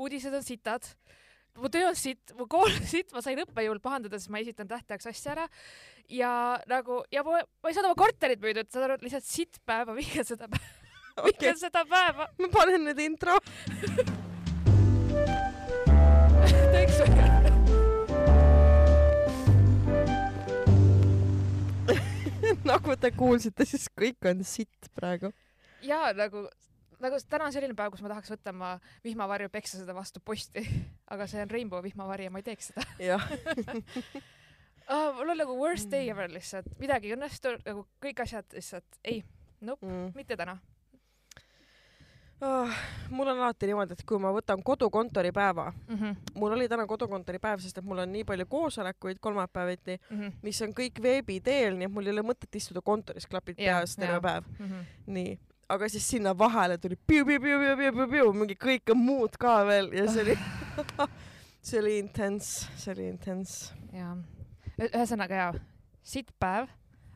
uudised on sitad, mu töö on sitt, mu kool on sitt, ma sain õppejõul pahandada, sest ma esitan tähtajaks asja ära ja nagu ja ma, ma ei saanud oma korterit müüdud, saad aru, lihtsalt sitt päev, ma vihkan seda päeva, okei vihkan, seda päeva, ma panen nüüd intro. teeks sulle. nagu te kuulsite, siis kõik on sitt praegu. ja nagu, nagu täna on selline päev, kus ma tahaks võtta oma vihmavarju, peksa seda vastu posti, aga see on rainbow vihmavari ja ma ei teeks seda jah, oh,. mul on nagu worst day ever lihtsalt, midagi ei õnnestu, nagu kõik asjad lihtsalt ei, nope, mm. mitte täna. oh,. mul on alati niimoodi, et kui ma võtan kodukontori päeva, Mm -hmm. mul oli täna kodukontori päev, sest et mul on nii palju koosolekuid kolmapäeviti, Mm -hmm. mis on kõik veebi teel, nii et mul ei ole mõtet istuda kontoris, klapid peas terve päev. Mm -hmm. nii, aga siis sinna vahele tuli piu-piu-piu-piu-piu-piu, mingi kõike muud ka veel ja see oli see oli intens, see oli intens. ja ühesõnaga jaa, sitt päev,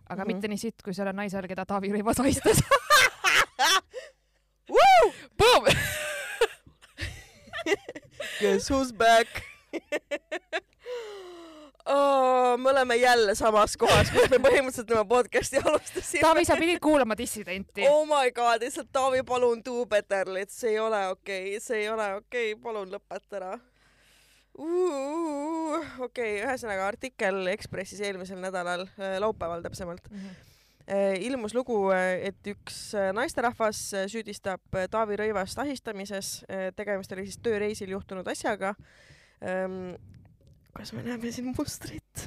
aga mm. -hmm. mitte nii sitt, kui selle naisel, keda Taavi Rõivas ahistas. Boom! Guess who's back oh,? me oleme jälle samas kohas, kus me põhimõtteliselt oma podcast'i alustasime. Taavi, sa pidid kuulama dissidenti. oh my god, lihtsalt Taavi, palun do better, see ei ole okei okay., see ei ole okei okay., palun lõpeta ära okei ühesõnaga artikkel Ekspressis eelmisel nädalal, laupäeval täpsemalt, ilmus lugu, et üks äh, naisterahvas äh, süüdistab äh, Taavi Rõivast ahistamises, tegemist oli siis tööreisil juhtunud asjaga. Kas me näeme siin mustrit?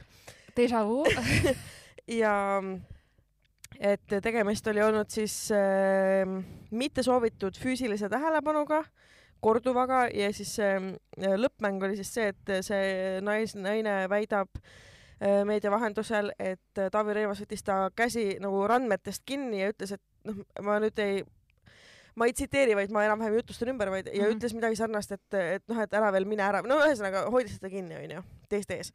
Deja vu. ja et tegemist oli olnud siis äh, mitte soovitud füüsilise tähelepanuga, korduvaga ja siis äh, lõppmäng oli siis see, et see nais, naine väidab äh, meedia vahendusel, et Taavi Rõivas võttis ta käsi nagu randmetest kinni ja ütles, et noh, ma nüüd ei ma ei tsiteeri, vaid ma enam-vähem jutustan ümber, vaid ja mm. -hmm. ütles midagi sarnast, et, et noh, et ära veel mine ära, no ühesõnaga hoidis teda kinni, onju, teiste ees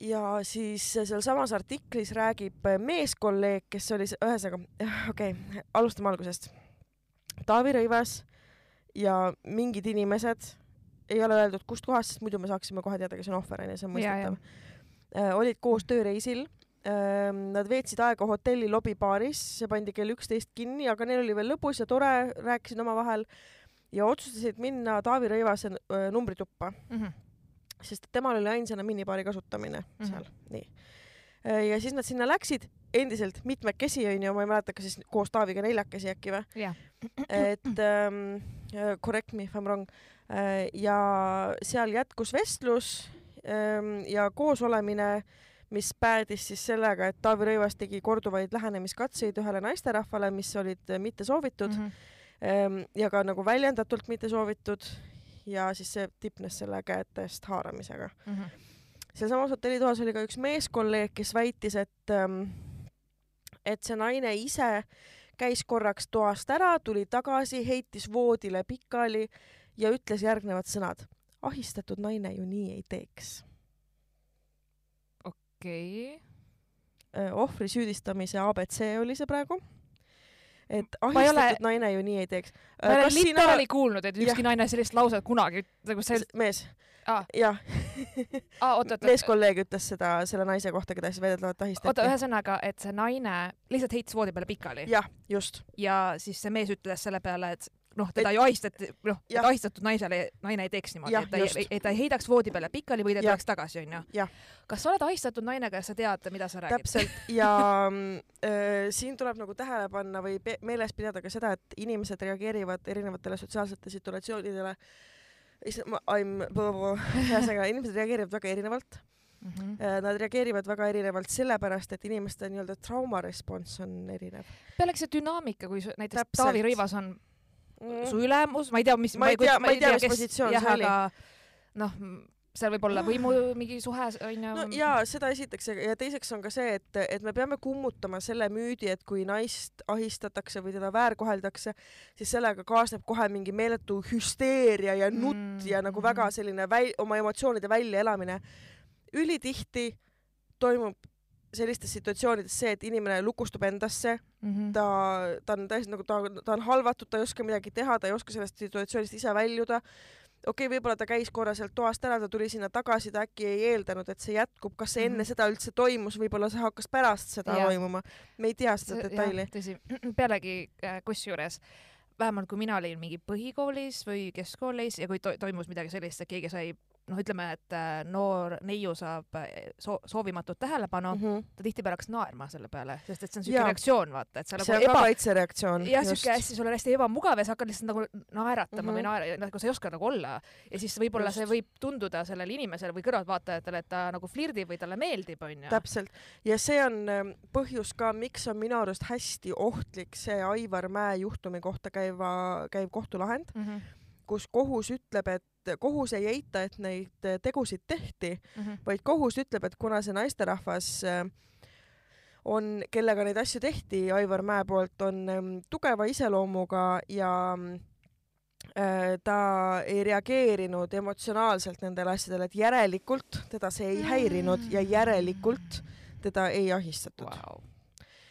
ja siis sealsamas artiklis räägib meeskolleeg, kes oli, ühesõnaga, okei okay,, alustame algusest. Taavi Rõivas ja mingid inimesed, ei ole öeldud kustkohast, sest muidu me saaksime kohe teada, kes on ohver, onju, see on mõistetav. olid koos tööreisil. Nad veetsid aega hotelli lobibaaris, see pandi kell üksteist kinni, aga neil oli veel lõbus ja tore, rääkisid omavahel ja otsustasid minna Taavi Rõivase äh, numbrituppa Mhm. sest temal oli ainsana minibaari kasutamine mm. -hmm. seal, nii. ja siis nad sinna läksid, endiselt mitmekesi onju, ma ei mäleta, kas siis koos Taaviga neljakesi äkki või, jah. et ähm, correct me if I m wrong äh, ja seal jätkus vestlus ähm, ja koosolemine, mis päädis siis sellega, et Taavi Rõivas tegi korduvaid lähenemiskatseid ühele naisterahvale, mis olid äh, mitte soovitud mm. -hmm. ja ka nagu väljendatult mitte soovitud ja siis see tipnes selle käetest haaramisega Mhm. sealsamas hotellitoas oli ka üks meeskolleeg, kes väitis, et ähm, et see naine ise käis korraks toast ära, tuli tagasi, heitis voodile pikali ja ütles järgnevad sõnad. ahistatud naine ju nii ei teeks. okei. ohvri süüdistamise abc oli see praegu. et ei ole- ahistatud naine ju nii ei teeks. ma ei ole literaali kuulnud, et ükski Jah. naine sellist lauset kunagi nagu see, mees, aa, jah, oot, meeskolleeg ütles seda selle naise kohta, keda siis väidetavalt oota, ahistati. ühesõnaga, et see naine lihtsalt heitis voodi peale pikali jah, just, ja siis see mees ütles selle peale, et noh, teda ju ahistati, noh, et ahistatud naisele naine ei teeks niimoodi, et ta ei et ta ei heidaks voodi peale pikali või ta tuleks tagasi, onju kas sa oled ahistatud naine, kas sa tead, mida sa räägid? täpselt ja mm, äh, siin tuleb nagu tähele panna või meeles pidada ka seda, et inimesed reageerivad erinevatele sotsiaalsetele situatsioonidele. ühesõnaga inimesed reageerivad väga erinevalt. Mhm. Nad reageerivad väga erinevalt sellepärast, et inimeste nii-öelda traumarespons on erinev pealegi see dünaamika, kui näiteks Täpselt. Taavi Rõivas on mm.. su ülemus, ma ei tea, mis Ma ei tea- ma ei tea, mis positsioon see oli. noh, seal võib olla võimu mingi suhe onju. no jaa, seda esiteks ja- ja teiseks on ka see, et, et me peame kummutama selle müüdi, et kui naist ahistatakse või teda väärkoheldakse, siis sellega kaasneb kohe mingi meeletu hüsteeria ja nutt Mm, ja nagu väga selline väl-, oma emotsioonide väljaelamine. ülitihti toimub sellistes situatsioonides see, et inimene lukustub endasse, Mhm. ta, ta on täiesti nagu ta, ta on halvatud, ta ei oska midagi teha, ta ei oska sellest situatsioonist ise väljuda okei okay,, võib-olla ta käis korra sealt toast ära, ta tuli sinna tagasi, ta äkki ei eeldanud, et see jätkub, kas see enne mm -hmm. seda üldse toimus, võib-olla see hakkas pärast seda ja. toimuma. me ei tea seda detaili. tõsi, pealegi äh, kusjuures vähemalt kui mina olin mingi põhikoolis või keskkoolis ja kui to toimus midagi sellist, et keegi sai noh, ütleme, et äh, noor neiu saab äh, so soovimatut tähelepanu mm, -hmm. ta tihtipeale hakkas naerma selle peale, sest et see on siuke reaktsioon, vaata, et sa nagu see on eba... ka kaitsereaktsioon. jah, siuke hästi, sul on hästi ebamugav ja sa hakkad lihtsalt nagu naeratama mm -hmm. või naer-, nagu sa ei oska nagu olla. ja siis võib-olla see võib tunduda sellele inimesele või kõrvaltvaatajatele, et ta nagu flirdib või talle meeldib, onju. täpselt. ja see on ähm, põhjus ka, miks on minu arust hästi ohtlik see Aivar Mäe juhtumi kohta käiva, käiv kohtulahend mm, -hmm. kus kohus ütleb, et kohus ei eita, et neid tegusid tehti mm, -hmm. vaid kohus ütleb, et kuna see naisterahvas äh, on, kellega neid asju tehti Aivar Mäe poolt, on ähm, tugeva iseloomuga ja äh, ta ei reageerinud emotsionaalselt nendele asjadele, et järelikult teda see ei häirinud ja järelikult teda ei ahistatud. Wow..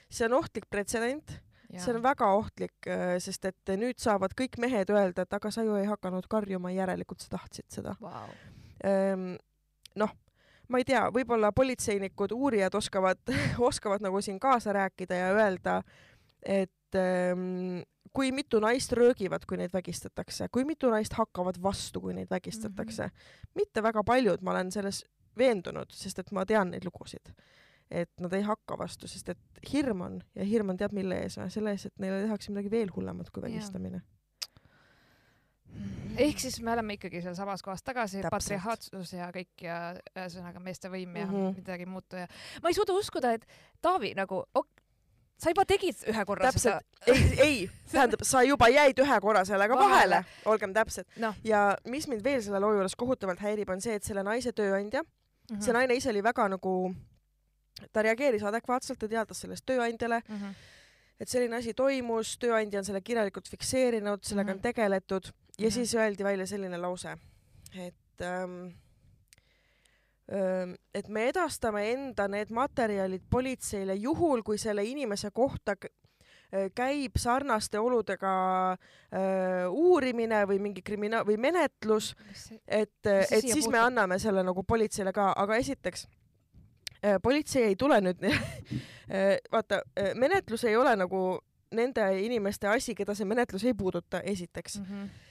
see on ohtlik pretsedent see on väga ohtlik, äh, sest et nüüd saavad kõik mehed öelda, et aga sa ju ei hakanud karjuma, järelikult sa tahtsid seda wow.. Ehm, noh, ma ei tea, võib-olla politseinikud, uurijad oskavad oskavad nagu siin kaasa rääkida ja öelda, et ähm, kui mitu naist röögivad, kui neid vägistatakse, kui mitu naist hakkavad vastu, kui neid vägistatakse mm. -hmm. mitte väga paljud, ma olen selles veendunud, sest et ma tean neid lugusid et nad ei hakka vastu, sest et hirm on ja hirm on teab mille ees selle ees, et neile tehakse midagi veel hullemat kui vägistamine. ehk siis me oleme ikkagi sealsamas kohas tagasi, patriarhaatsus ja kõik ja ühesõnaga meeste võim ja mm -hmm. midagi muutu ja ma ei suuda uskuda, et Taavi nagu ok, sa juba tegid ühe korra täpselt. seda. ei, ei, tähendab, sa juba jäid ühe korra sellega vahele, vahele., olgem täpsed no.. ja mis mind veel selle loo juures kohutavalt häirib, on see, et selle naise tööandja mm, -hmm. see naine ise oli väga nagu ta reageeris adekvaatselt, ta teatas sellest tööandjale mm, -hmm. et selline asi toimus, tööandja on selle kirjalikult fikseerinud, sellega mm -hmm. on tegeletud ja mm -hmm. siis öeldi välja selline lause, et ähm, ähm, et me edastame enda need materjalid politseile juhul, kui selle inimese kohta äh, käib sarnaste oludega äh, uurimine või mingi krimina- või menetlus, et, et siis me anname selle nagu politseile ka, aga esiteks politsei ei tule nüüd äh, vaata, äh, menetlus ei ole nagu nende inimeste asi, keda see menetlus ei puuduta, esiteks mm. -hmm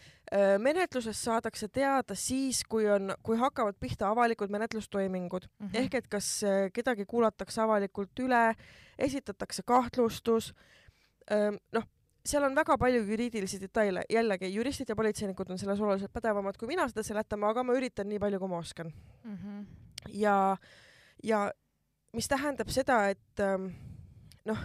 menetlusest saadakse teada siis, kui on, kui hakkavad pihta avalikud menetlustoimingud mm -hmm. ehk et kas kedagi kuulatakse avalikult üle, esitatakse kahtlustus. noh, seal on väga palju juriidilisi detaile, jällegi juristid ja politseinikud on selles oluliselt pädevamad kui mina seda seletama, aga ma üritan nii palju, kui ma oskan mm. -hmm. ja, ja mis tähendab seda, et ähm, noh,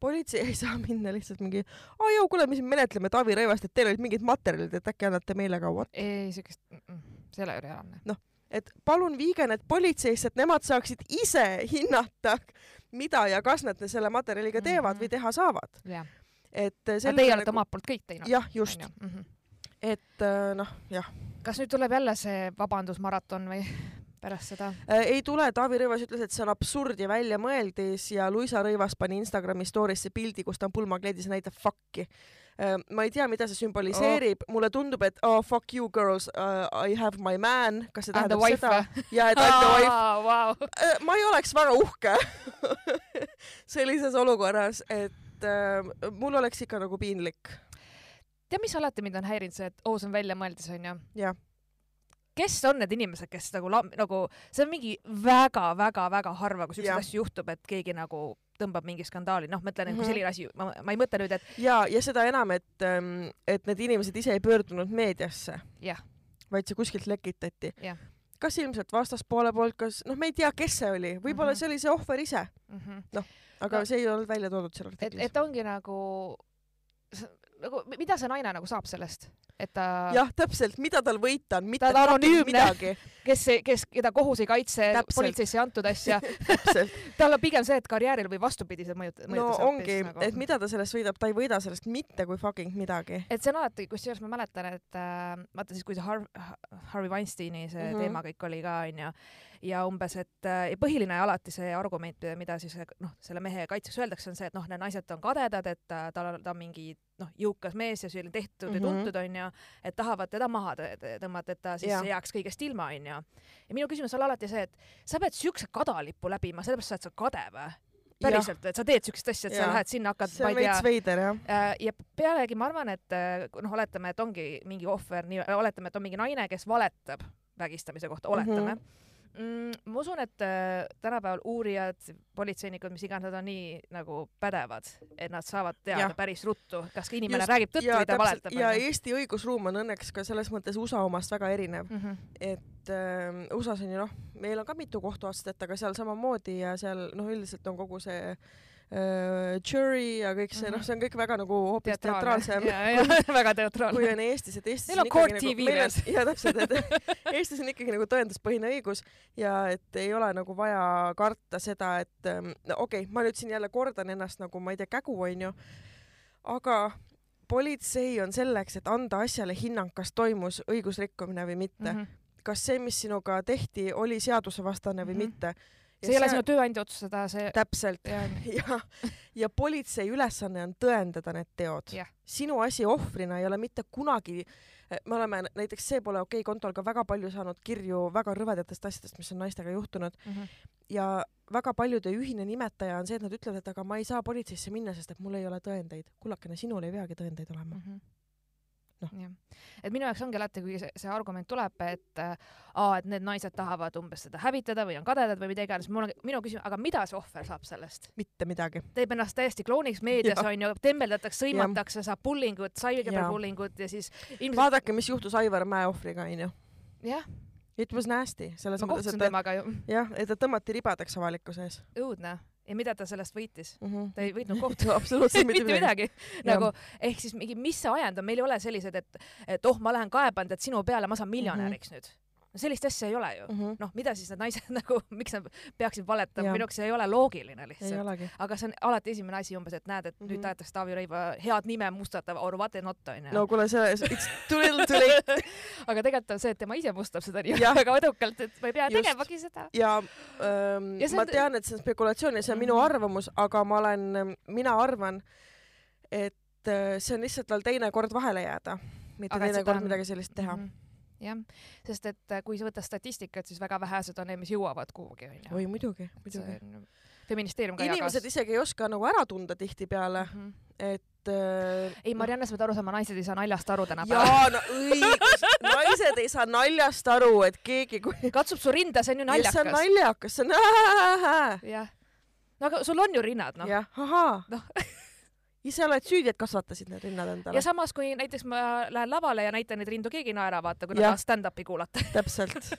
politsei ei saa minna lihtsalt mingi, aa jõu, kuule, me siin menetleme Taavi Rõivast, et teil olid mingid materjalid, et äkki annate meile ka what? ei, siukest, see ei ole reaalne. noh, et palun viige need politseisse, et nemad saaksid ise hinnata, mida ja kas nad selle materjaliga teevad mm -hmm. või teha saavad. et aga teie olete nagu... omalt poolt kõik teinud. jah, just. Mm -hmm. et äh, noh, jah. kas nüüd tuleb jälle see vabandusmaraton või? Pärast seda? Äh, ei tule, Taavi Rõivas ütles, et see on absurd ja väljamõeldis ja Luisa Rõivas pani Instagrami story'sse pildi, kus ta on pulmakleidis ja näitab fuck'i äh, ma ei tea, mida see sümboliseerib oh., mulle tundub, et oh fuck you girls uh,, I have my man, kas see tähendab seda? ja et I m the wife wow. ma ei oleks väga uhke sellises olukorras, et uh, mul oleks ikka nagu piinlik. tead, mis alati mind on häirinud, see, et oo oh,, see on väljamõeldis onju. jah kes on need inimesed, kes nagu, nagu see on mingi väga-väga-väga harva, kui siukseid asju juhtub, et keegi nagu tõmbab mingi skandaali, noh, mõtlen, et kui mhm. selline asi, ma, ma ei mõtle nüüd, et. ja, ja seda enam, et, ähm, et need inimesed ise ei pöördunud meediasse. vaid see kuskilt lekitati. kas ilmselt vastaspoole poolt, kas, noh, me ei tea, kes see oli, võib-olla mm -hmm. see oli see ohver ise mm -hmm.. noh, aga no, see ei olnud välja toodud seal artiklis. et ongi nagu nagu, mida see naine nagu saab sellest, et ta jah, täpselt, mida tal võita on, mitte ta on anonüümne, kes, kes, keda kohus ei kaitse, politseisse ei antud asja tal on pigem see, et karjääril või vastupidised mõjud. no ongi, nagu... et mida ta sellest võidab, ta ei võida sellest mitte kui fucking midagi. et see on alati, kusjuures ma mäletan, et äh, vaata siis, kui see Har Harvey Weinsteini see mm -hmm. teema kõik oli ka onju ja umbes, et äh, ja põhiline alati see argument, mida siis noh, selle mehe kaitseks öeldakse, on see, et noh, need naised on kadedad, et ta, tal on, ta on mingi noh, jõukas mees ja selline tehtud mm -hmm. ja Mhm. tuntud onju, et tahavad teda maha tõ- tõ- tõmmata, et ta siis Jah. jääks kõigest ilma onju. ja minu küsimus on alati see, et sa pead siukse kadalippu läbima, sellepärast sa oled sa kade või? päriselt, et sa teed siukest asja, et sa Jah. lähed sinna, hakkad, see on veits veider jah. Äh, ja pealegi ma arvan, et äh, noh, oletame, et ongi mingi ohver, nii, oletame, et on mingi naine, kes valetab vägistamise kohta, oletame mm. -hmm. Mm, ma usun, et äh, tänapäeval uurijad, politseinikud, mis iganes, nad on nii nagu pädevad, et nad saavad teada Jah. päris ruttu, kas ka inimene Just, räägib tõtt ja või ta valetab. ja Eesti õigusruum on õnneks ka selles mõttes USA omast väga erinev, mm -hmm. et äh, USA-s on ju noh, meil on ka mitu kohtuastet, aga seal samamoodi ja seal noh, üldiselt on kogu see äh, jury ja kõik see, Mhm. noh, see on kõik väga nagu hoopis teatraalsem väga teatraalne kui on Eestis, et Eestis Neil on court ikkagi TV veel. ja täpselt, et Eestis on ikkagi nagu tõenduspõhine õigus ja et ei ole nagu vaja karta seda, et ähm, no okei okay,, ma nüüd siin jälle kordan ennast nagu ma ei tea, kägu onju, aga politsei on selleks, et anda asjale hinnang, kas toimus õigusrikkumine või mitte mm, mm. -hmm. -hmm. kas see, mis sinuga tehti, oli seadusevastane või Mhm. mitte. See ei ole sinu tööandja otsustada, see täpselt ja, ja, ja politsei ülesanne on tõendada need teod Jah.. sinu asi ohvrina ei ole mitte kunagi, me oleme näiteks See pole okei kontol ka väga palju saanud kirju väga rõvedatest asjadest, mis on naistega juhtunud mm -hmm. ja väga paljude ühine nimetaja on see, et nad ütlevad, et aga ma ei saa politseisse minna, sest et mul ei ole tõendeid. kullakene, sinul ei peagi tõendeid olema. Mhm. Noh. et minu jaoks ongi alati, kui see, see argument tuleb, et äh, aa, et need naised tahavad umbes seda hävitada või on kadedad või mida iganes, mul on, minu küsimus, aga mida see ohver saab sellest? mitte midagi. teeb ennast täiesti klouniks meedias onju, tembeldatakse, sõimatakse, saab bullying ut, Jaa. cyberbullying ut ja siis ilmselt vaadake, mis juhtus Aivar Mäe ohvriga onju. jah, It was nasty, selles ma mõttes, et temaga ju, jah, et ta tõmmati ribadeks avalikkuse ees õudne ja mida ta sellest võitis? mm. -hmm. ta ei võitnud kohtu absoluutselt mitte midagi. Nagu ehk siis mingi, mis see ajend on, meil ei ole sellised, et, et oh, ma lähen kaeban tead sinu peale, ma saan miljonäriks mm -hmm. nüüd. No sellist asja ei ole ju. mm. -hmm. noh, mida siis need naised nagu, miks nad peaksid valetama, minu jaoks see ei ole loogiline lihtsalt. aga see on alati esimene asi umbes, et näed, et mm -hmm. nüüd Mhm. tahetakse Taavi Rõiva head nime mustata or what not onju no kuule, see, it's too little too late aga tegelikult on see, et tema ise mustab seda nii väga edukalt, et ma ei pea Just. tegemagi seda. ja, ähm, Ja ma on- tean, et see on spekulatsioon ja see on minu Mhm. arvamus, aga ma olen, mina arvan, et äh, see on lihtsalt tal teine kord vahele jääda, mitte Aga teine kord on- midagi sellist teha. Mhm. jah, sest et äh, kui sa võtad statistikat, siis väga vähesed on need, mis jõuavad kuhugi onju. oi muidugi, muidugi. feministeerium ka inimesed jagas. isegi ei oska nagu ära tunda tihtipeale, et äh, ei, Marianne, sa pead aru saama, naised ei saa naljast aru tänapäeval. jaa, no õigus, naised ei saa naljast aru, et keegi, kui katsub su rinda, see on ju Ja see on naljakas. naljakas, see on jah. no aga sul on ju rinnad, noh. jah, ahaa Noh. ise oled süüdi, et kasvatasid need rinnad endale ja. samas, kui näiteks ma lähen lavale ja näitan neid rindu, keegi ei naera, vaata, kui nad tahavad stand-up'i kuulata. täpselt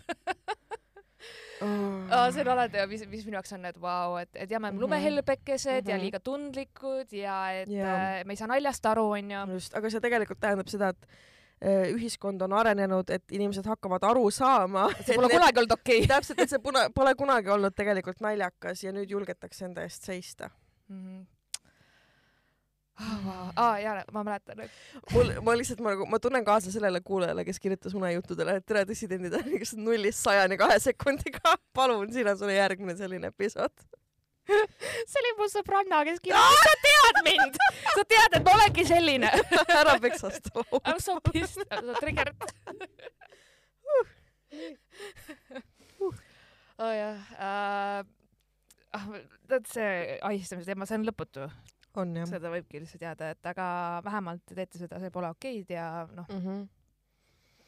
Aa, see on alati, mis, mis minu jaoks on, et vau, et, et jah, me oleme Mhm. lumehelbekesed mm -hmm. ja Mhm. liiga tundlikud ja et Jaa. äh, me ei saa naljast aru, onju. just, aga see tegelikult tähendab seda, et äh, ühiskond on arenenud, et inimesed hakkavad aru saama. see pole kunagi olnud okei okay. täpselt, et see puna, pole kunagi olnud tegelikult naljakas ja nüüd julgetakse enda eest seista. mm. -hmm. Aa jaa, ma mäletan, et mul, ma lihtsalt, ma nagu, ma tunnen kaasa sellele kuulajale, kes kirjutas unejuttudele, et tere, dissidendid on kas nullist sajani kahe sekundiga. palun, siin on sulle järgmine selline episood. see oli mu sõbranna, kes kirjutas, sa tead mind, sa tead, et ma olengi selline. ära peksa seda I m so pissed, I m so triggered. oh jah äh,, ah, tead see ahistamise teema, see on lõputu, on jah seda võibki lihtsalt jääda, et aga vähemalt te teete seda, see pole okeid ja noh, mm -hmm.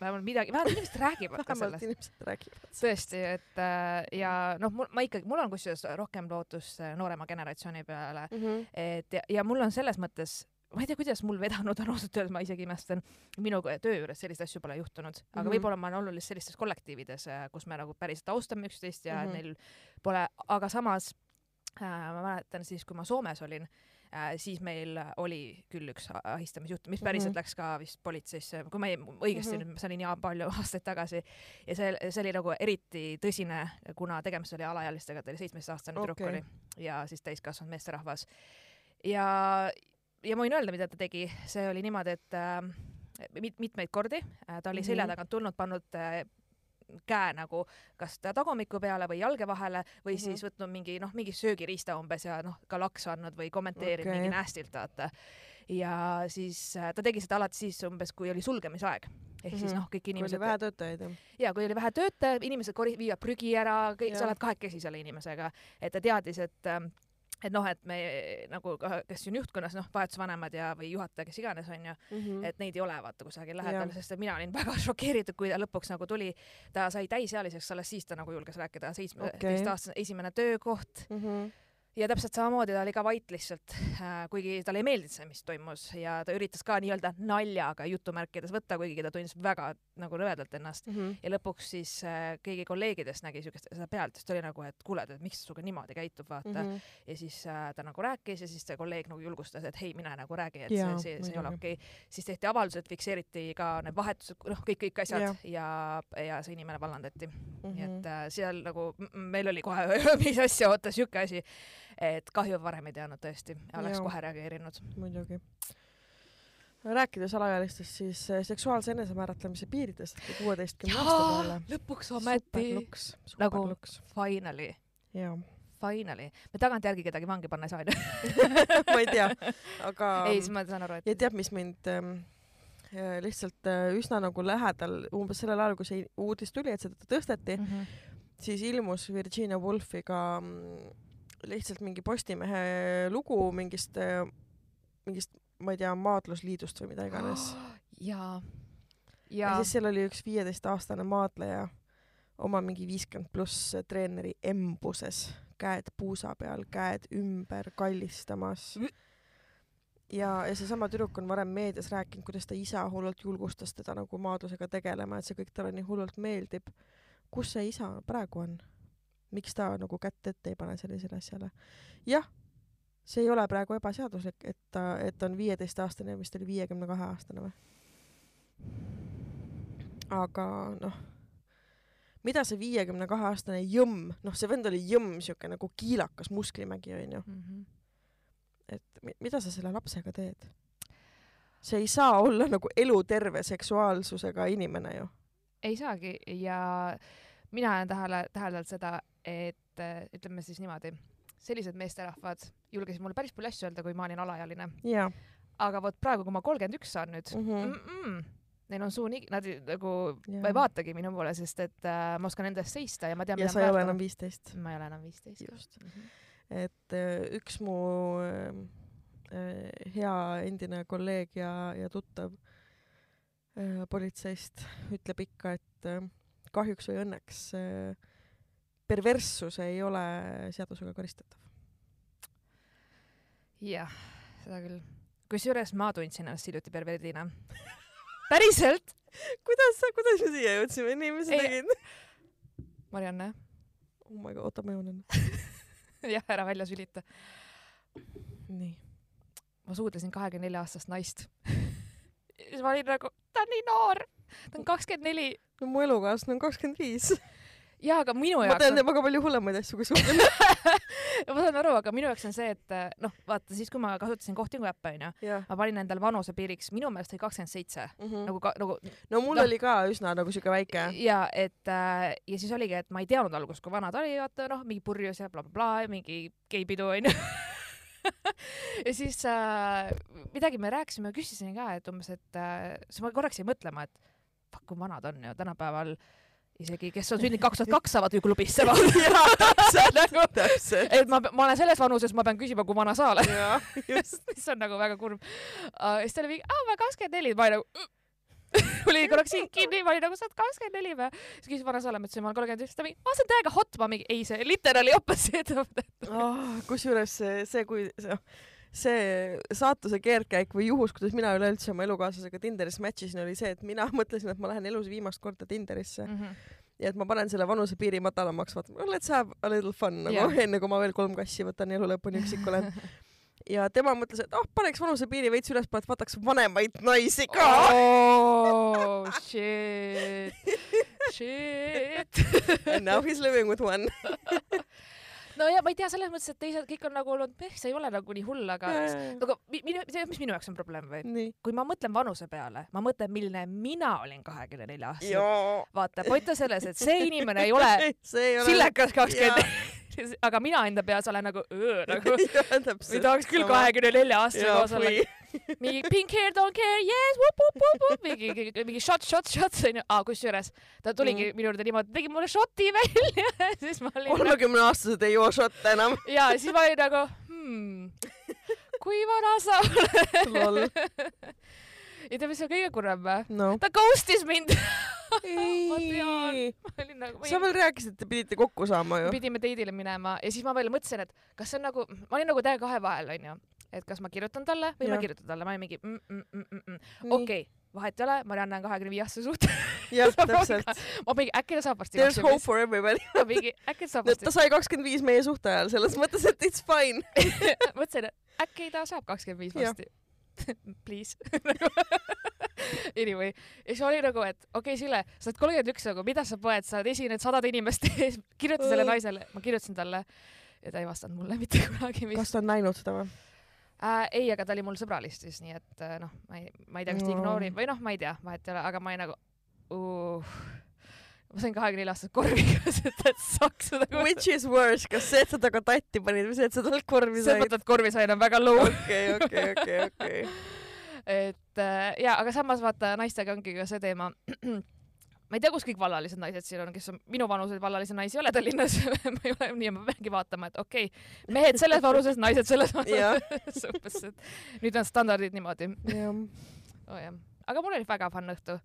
vähemalt midagi, vähemalt inimesed räägivad ka sellest. inimesed räägivad. tõesti, et äh, ja noh, mul, ma ikkagi, mul on kusjuures rohkem lootust äh, noorema generatsiooni peale, Mm -hmm. et ja, ja mul on selles mõttes ma ei tea, kuidas mul vedanud on ausalt öeldes, ma isegi imestan, minu töö juures selliseid asju pole juhtunud, aga mm. -hmm. võib-olla ma olen olnud lihtsalt sellistes kollektiivides, kus me nagu päriselt austame üksteist ja mm. -hmm. neil pole, aga samas äh, ma mäletan siis, kui ma Soomes olin äh,, siis meil oli küll üks ahistamisjuhtum, mis päriselt mm Mhm. -hmm. läks ka vist politseisse, kui ma ei, õigesti mm Mhm. -hmm. nüüd, see oli nii palju aastaid tagasi ja see, see oli nagu eriti tõsine, kuna tegemist oli alaealistega, ta oli seitsmeteistaastane tüdruk Okei. oli ja siis täiskasvanud meesterahvas ja ja ma võin öelda, mida ta tegi, see oli niimoodi, et äh, mit, mitmeid kordi äh, ta oli selja Mhm. tagant tulnud, pannud äh, käe nagu kas ta tagumiku peale või jalge vahele või mm. -hmm. siis võtnud mingi noh, mingi söögiriista umbes ja noh, ka laksu andnud või kommenteerinud okay. mingi nästilt vaata. ja siis äh, ta tegi seda alati siis umbes, kui oli sulgemisaeg ehk mm -hmm. siis Mhm. noh, kõik kui oli inimesed vähe töötajaid jah. ja kui oli vähe töötajaid, inimesed kori-, viivad prügi ära, kõik, sa oled kahekesi selle inimesega, et ta teadis, et ähm, et noh, et me nagu, kes on juhtkonnas, noh, vahetusvanemad ja, või juhataja, kes iganes onju, et neid ei ole vaata kusagil lähedal, sest et mina olin väga šokeeritud, kui ta lõpuks nagu tuli, ta sai täisealiseks, alles siis ta nagu julges rääkida, seitsmeteistaastane okay. esimene töökoht Mhm. Ja täpselt samamoodi ta oli ka vait lihtsalt, kuigi talle ei meeldinud see, mis toimus ja ta üritas ka nii-öelda naljaga jutumärkides võtta, kuigi ta tundis väga nagu rõvedalt ennast Mhm. ja lõpuks siis äh, keegi kolleegidest nägi siukest seda pealt, siis ta oli nagu, et kuule, et miks sinuga niimoodi käitub, vaata mm. -hmm. ja siis äh, ta nagu rääkis ja siis see kolleeg nagu julgustas, et hei, mine nagu räägi, et Jaa, see, see, see ei ole okei okay.. siis tehti avaldused, fikseeriti ka need vahetused, noh, kõik, kõik asjad ja, ja, ja see inimene vallandati mm. -hmm. nii Mhm. et äh, seal nagu meil oli kohe, mis asja, oota, siuke asi, et kahju varem ei teadnud tõesti, oleks Jaa. kohe reageerinud. muidugi. rääkides alaealistest, siis äh, seksuaalse enesemääratlemise piiridest kuueteistkümne aasta peale. lõpuks ometi, Nagu- superluks. finally, finally, me tagantjärgi kedagi vangi panna ei saa, onju. ma ei tea, aga ei, siis ma saan aru, et ja tead, mis mind ähm, äh, lihtsalt äh, üsna nagu lähedal, umbes sellel ajal, kui see uudis tuli, et seda tõsteti, Mhm. siis ilmus Virginia Woolfiga mm, lihtsalt mingi Postimehe lugu mingist, mingist, ma ei tea, maadlusliidust või mida iganes. ja, ja ja siis seal oli üks viieteistaastane maadleja oma mingi viiskümmend pluss treeneri embuses, käed puusa peal, käed ümber kallistamas. ja, ja seesama tüdruk on varem meedias rääkinud, kuidas ta isa hullult julgustas teda nagu maadlusega tegelema, et see kõik talle nii hullult meeldib. kus see isa praegu on? Miks ta nagu kätt ette ei pane sellisele asjale? jah, see ei ole praegu ebaseaduslik, et ta, et on viieteistaastane ja vist oli viiekümne kahe aastane või? aga noh, mida see viiekümne kahe aastane jõmm, noh, see vend oli jõmm, siuke nagu kiilakas musklimägi onju, Mhm. et mi- mida sa selle lapsega teed? see ei saa olla nagu eluterve seksuaalsusega inimene ju. ei saagi ja mina olen tähele, täheldanud seda, et äh, ütleme siis niimoodi, sellised meesterahvad julgesid mulle päris palju asju öelda, kui ma olin alaealine, jaa aga vot praegu, kui ma kolmkümmend üks saan nüüd mm. -hmm. mm, -mm, neil on suu nii, nad nagu Jaa. ei vaatagi minu poole, sest et äh, ma oskan enda eest seista ja ma tean, ja sa ei ole enam viisteist. ma ei ole enam viisteist. Just. et äh, üks mu äh, äh, hea endine kolleeg ja, ja tuttav äh, politseist ütleb ikka, et äh, kahjuks või õnneks äh, perverssus ei ole seadusega karistatav. jah, seda küll. kusjuures ma tundsin ennast hiljuti perverdina. päriselt, kuidas sa, kuidas me siia jõudsime, inimesed Ei. tegid? Marianne, oh my god, oota, ma joonen. jah, ära välja sülita. nii. ma suudlesin kahekümne nelja aastast naist. siis ma olin nagu, ta on nii noor, ta on kakskümmend neli. no mu elukaaslane on kakskümmend viis. jaa, aga minu ma jaoks tean on, temaga palju hullemaid asju kui sul. ma saan aru, aga minu jaoks on see, et äh, noh, vaata siis, kui ma kasutasin kohtingu äppe onju, ma panin endale vanusepiiriks, minu meelest oli kakskümmend seitse, nagu ka nagu no mul noh. oli ka üsna nagu siuke väike. ja et äh, ja siis oligi, et ma ei teadnud alguses, kui vana ta oli, vaata noh, mingi purjus ja blablabla bla,, mingi geipidu onju. ja siis äh, midagi me rääkisime, küsisin ka, et umbes, et äh, siis ma korraks jäin mõtlema, et fuck, kui vanad on ju tänapäeval isegi, kes on sündinud kaks tuhat kaks, saavad ju klubisse täpselt, nagu, et ma, ma olen selles vanuses, ma pean küsima, kui vana sa oled. mis on nagu väga kurb uh,. siis ta oli mingi, aa ma kakskümmend neli, ma olin nagu oli korraks hing kinni, ma olin nagu sa oled kakskümmend neli või? siis küsis vana sa oled, ma ütlesin ma olen kolmkümmend üks, ta mingi, aa see on täiega hot, ma mingi ei see literally opposite of that. Ah, kusjuures see, see, kui see, see saatuse keerdkäik või juhus, kuidas mina üleüldse oma elukaaslasega Tinderis match isin, oli see, et mina mõtlesin, et ma lähen elus viimast korda Tinderisse mm. ja et ma panen selle vanusepiiri madalamaks, vaata, let's have a little fun nagu yeah. enne kui ma veel kolm kassi võtan ja elu lõpuni üksik olen. ja tema mõtles, et oh, paneks vanusepiiri veits ülespoole, et vaataks vanemaid naisi ka oh shit, shit. And now he is living with one. No ja ma ei tea, selles mõttes, et teised kõik on nagu olnud, eh, see ei ole nagu nii hull, aga aga mi- minu, mis minu jaoks on probleem või? kui ma mõtlen vanuse peale, ma mõtlen, milline mina olin kahekümne nelja aastane. jaa. vaata, point on selles, et see inimene ei ole ei ole. silekas kakskümmend, aga mina enda peas olen nagu, nagu või tahaks küll. kahekümne nelja aastase koos olla. Mingi pink hair don't care yes, mingi, mingi shot, shot, shots onju. aa, kusjuures ta tuligi minu juurde niimoodi, tegi mulle šoti välja siis ma olin nagu, kolmekümne aastased ei joo šotte enam. ja siis ma olin nagu hmm,, kui vana sa oled? ja tead, mis on kõige kurvem või? no. ta ghost'is mind. ma tean, ma olin nagu, sa veel rääkisid, et te pidite kokku saama ju. pidime date'ile minema ja siis ma veel mõtlesin, et kas see on nagu, ma olin nagu täiega kahe vahel onju, et kas ma kirjutan talle või ja. ma ei kirjuta talle, ma olin mingi mm, mm, mm, okei vahet ei ole, Marianne on kahekümne viie aastase suhte. jah, täpselt. ma mingi äkki ta saab varsti There's hope for everybody. ma mingi äkki ta saab ta varsti. sai kakskümmend viis meie suhte ajal, selles mõttes, et it's fine. mõtlesin, et äkki ta saab kakskümmend viis varsti. Please. Anyway, ja siis oli nagu, et okei okay,, Sille, sa oled kolmkümmend üks nagu, mida sa poed, sa esined sadade inimeste ees, kirjuta selle naisele, ma kirjutasin talle ja ta ei vastanud mulle mitte kunagi kas ta on näinud seda või? äh,. ei, aga ta oli mul sõbralistis, nii et äh, noh, ma ei, ma ei tea, kas ta No. ignoorib või noh, ma ei tea, vahet ei ole, aga ma olin nagu uh,. ma sain kahekümne nelja aastaselt korviga, et et saaks seda Which is worse, kas see, et sa temaga tatti panid või see, et sa talt korvi said? mõttes, et korvi sain, on väga low. okei, okei, okei, okei. et äh, ja, aga samas vaata naistega ongi ka see teema ma ei tea, kus kõik vallalised naised siin on, kes on minu vanused vallalisi naisi ei ole Tallinnas ma ei ole nii, ma peangi vaatama, et okei okay,, mehed selles vanuses, naised selles vanuses umbes, et nüüd on standardid niimoodi oh,. aga mul oli väga fun õhtu.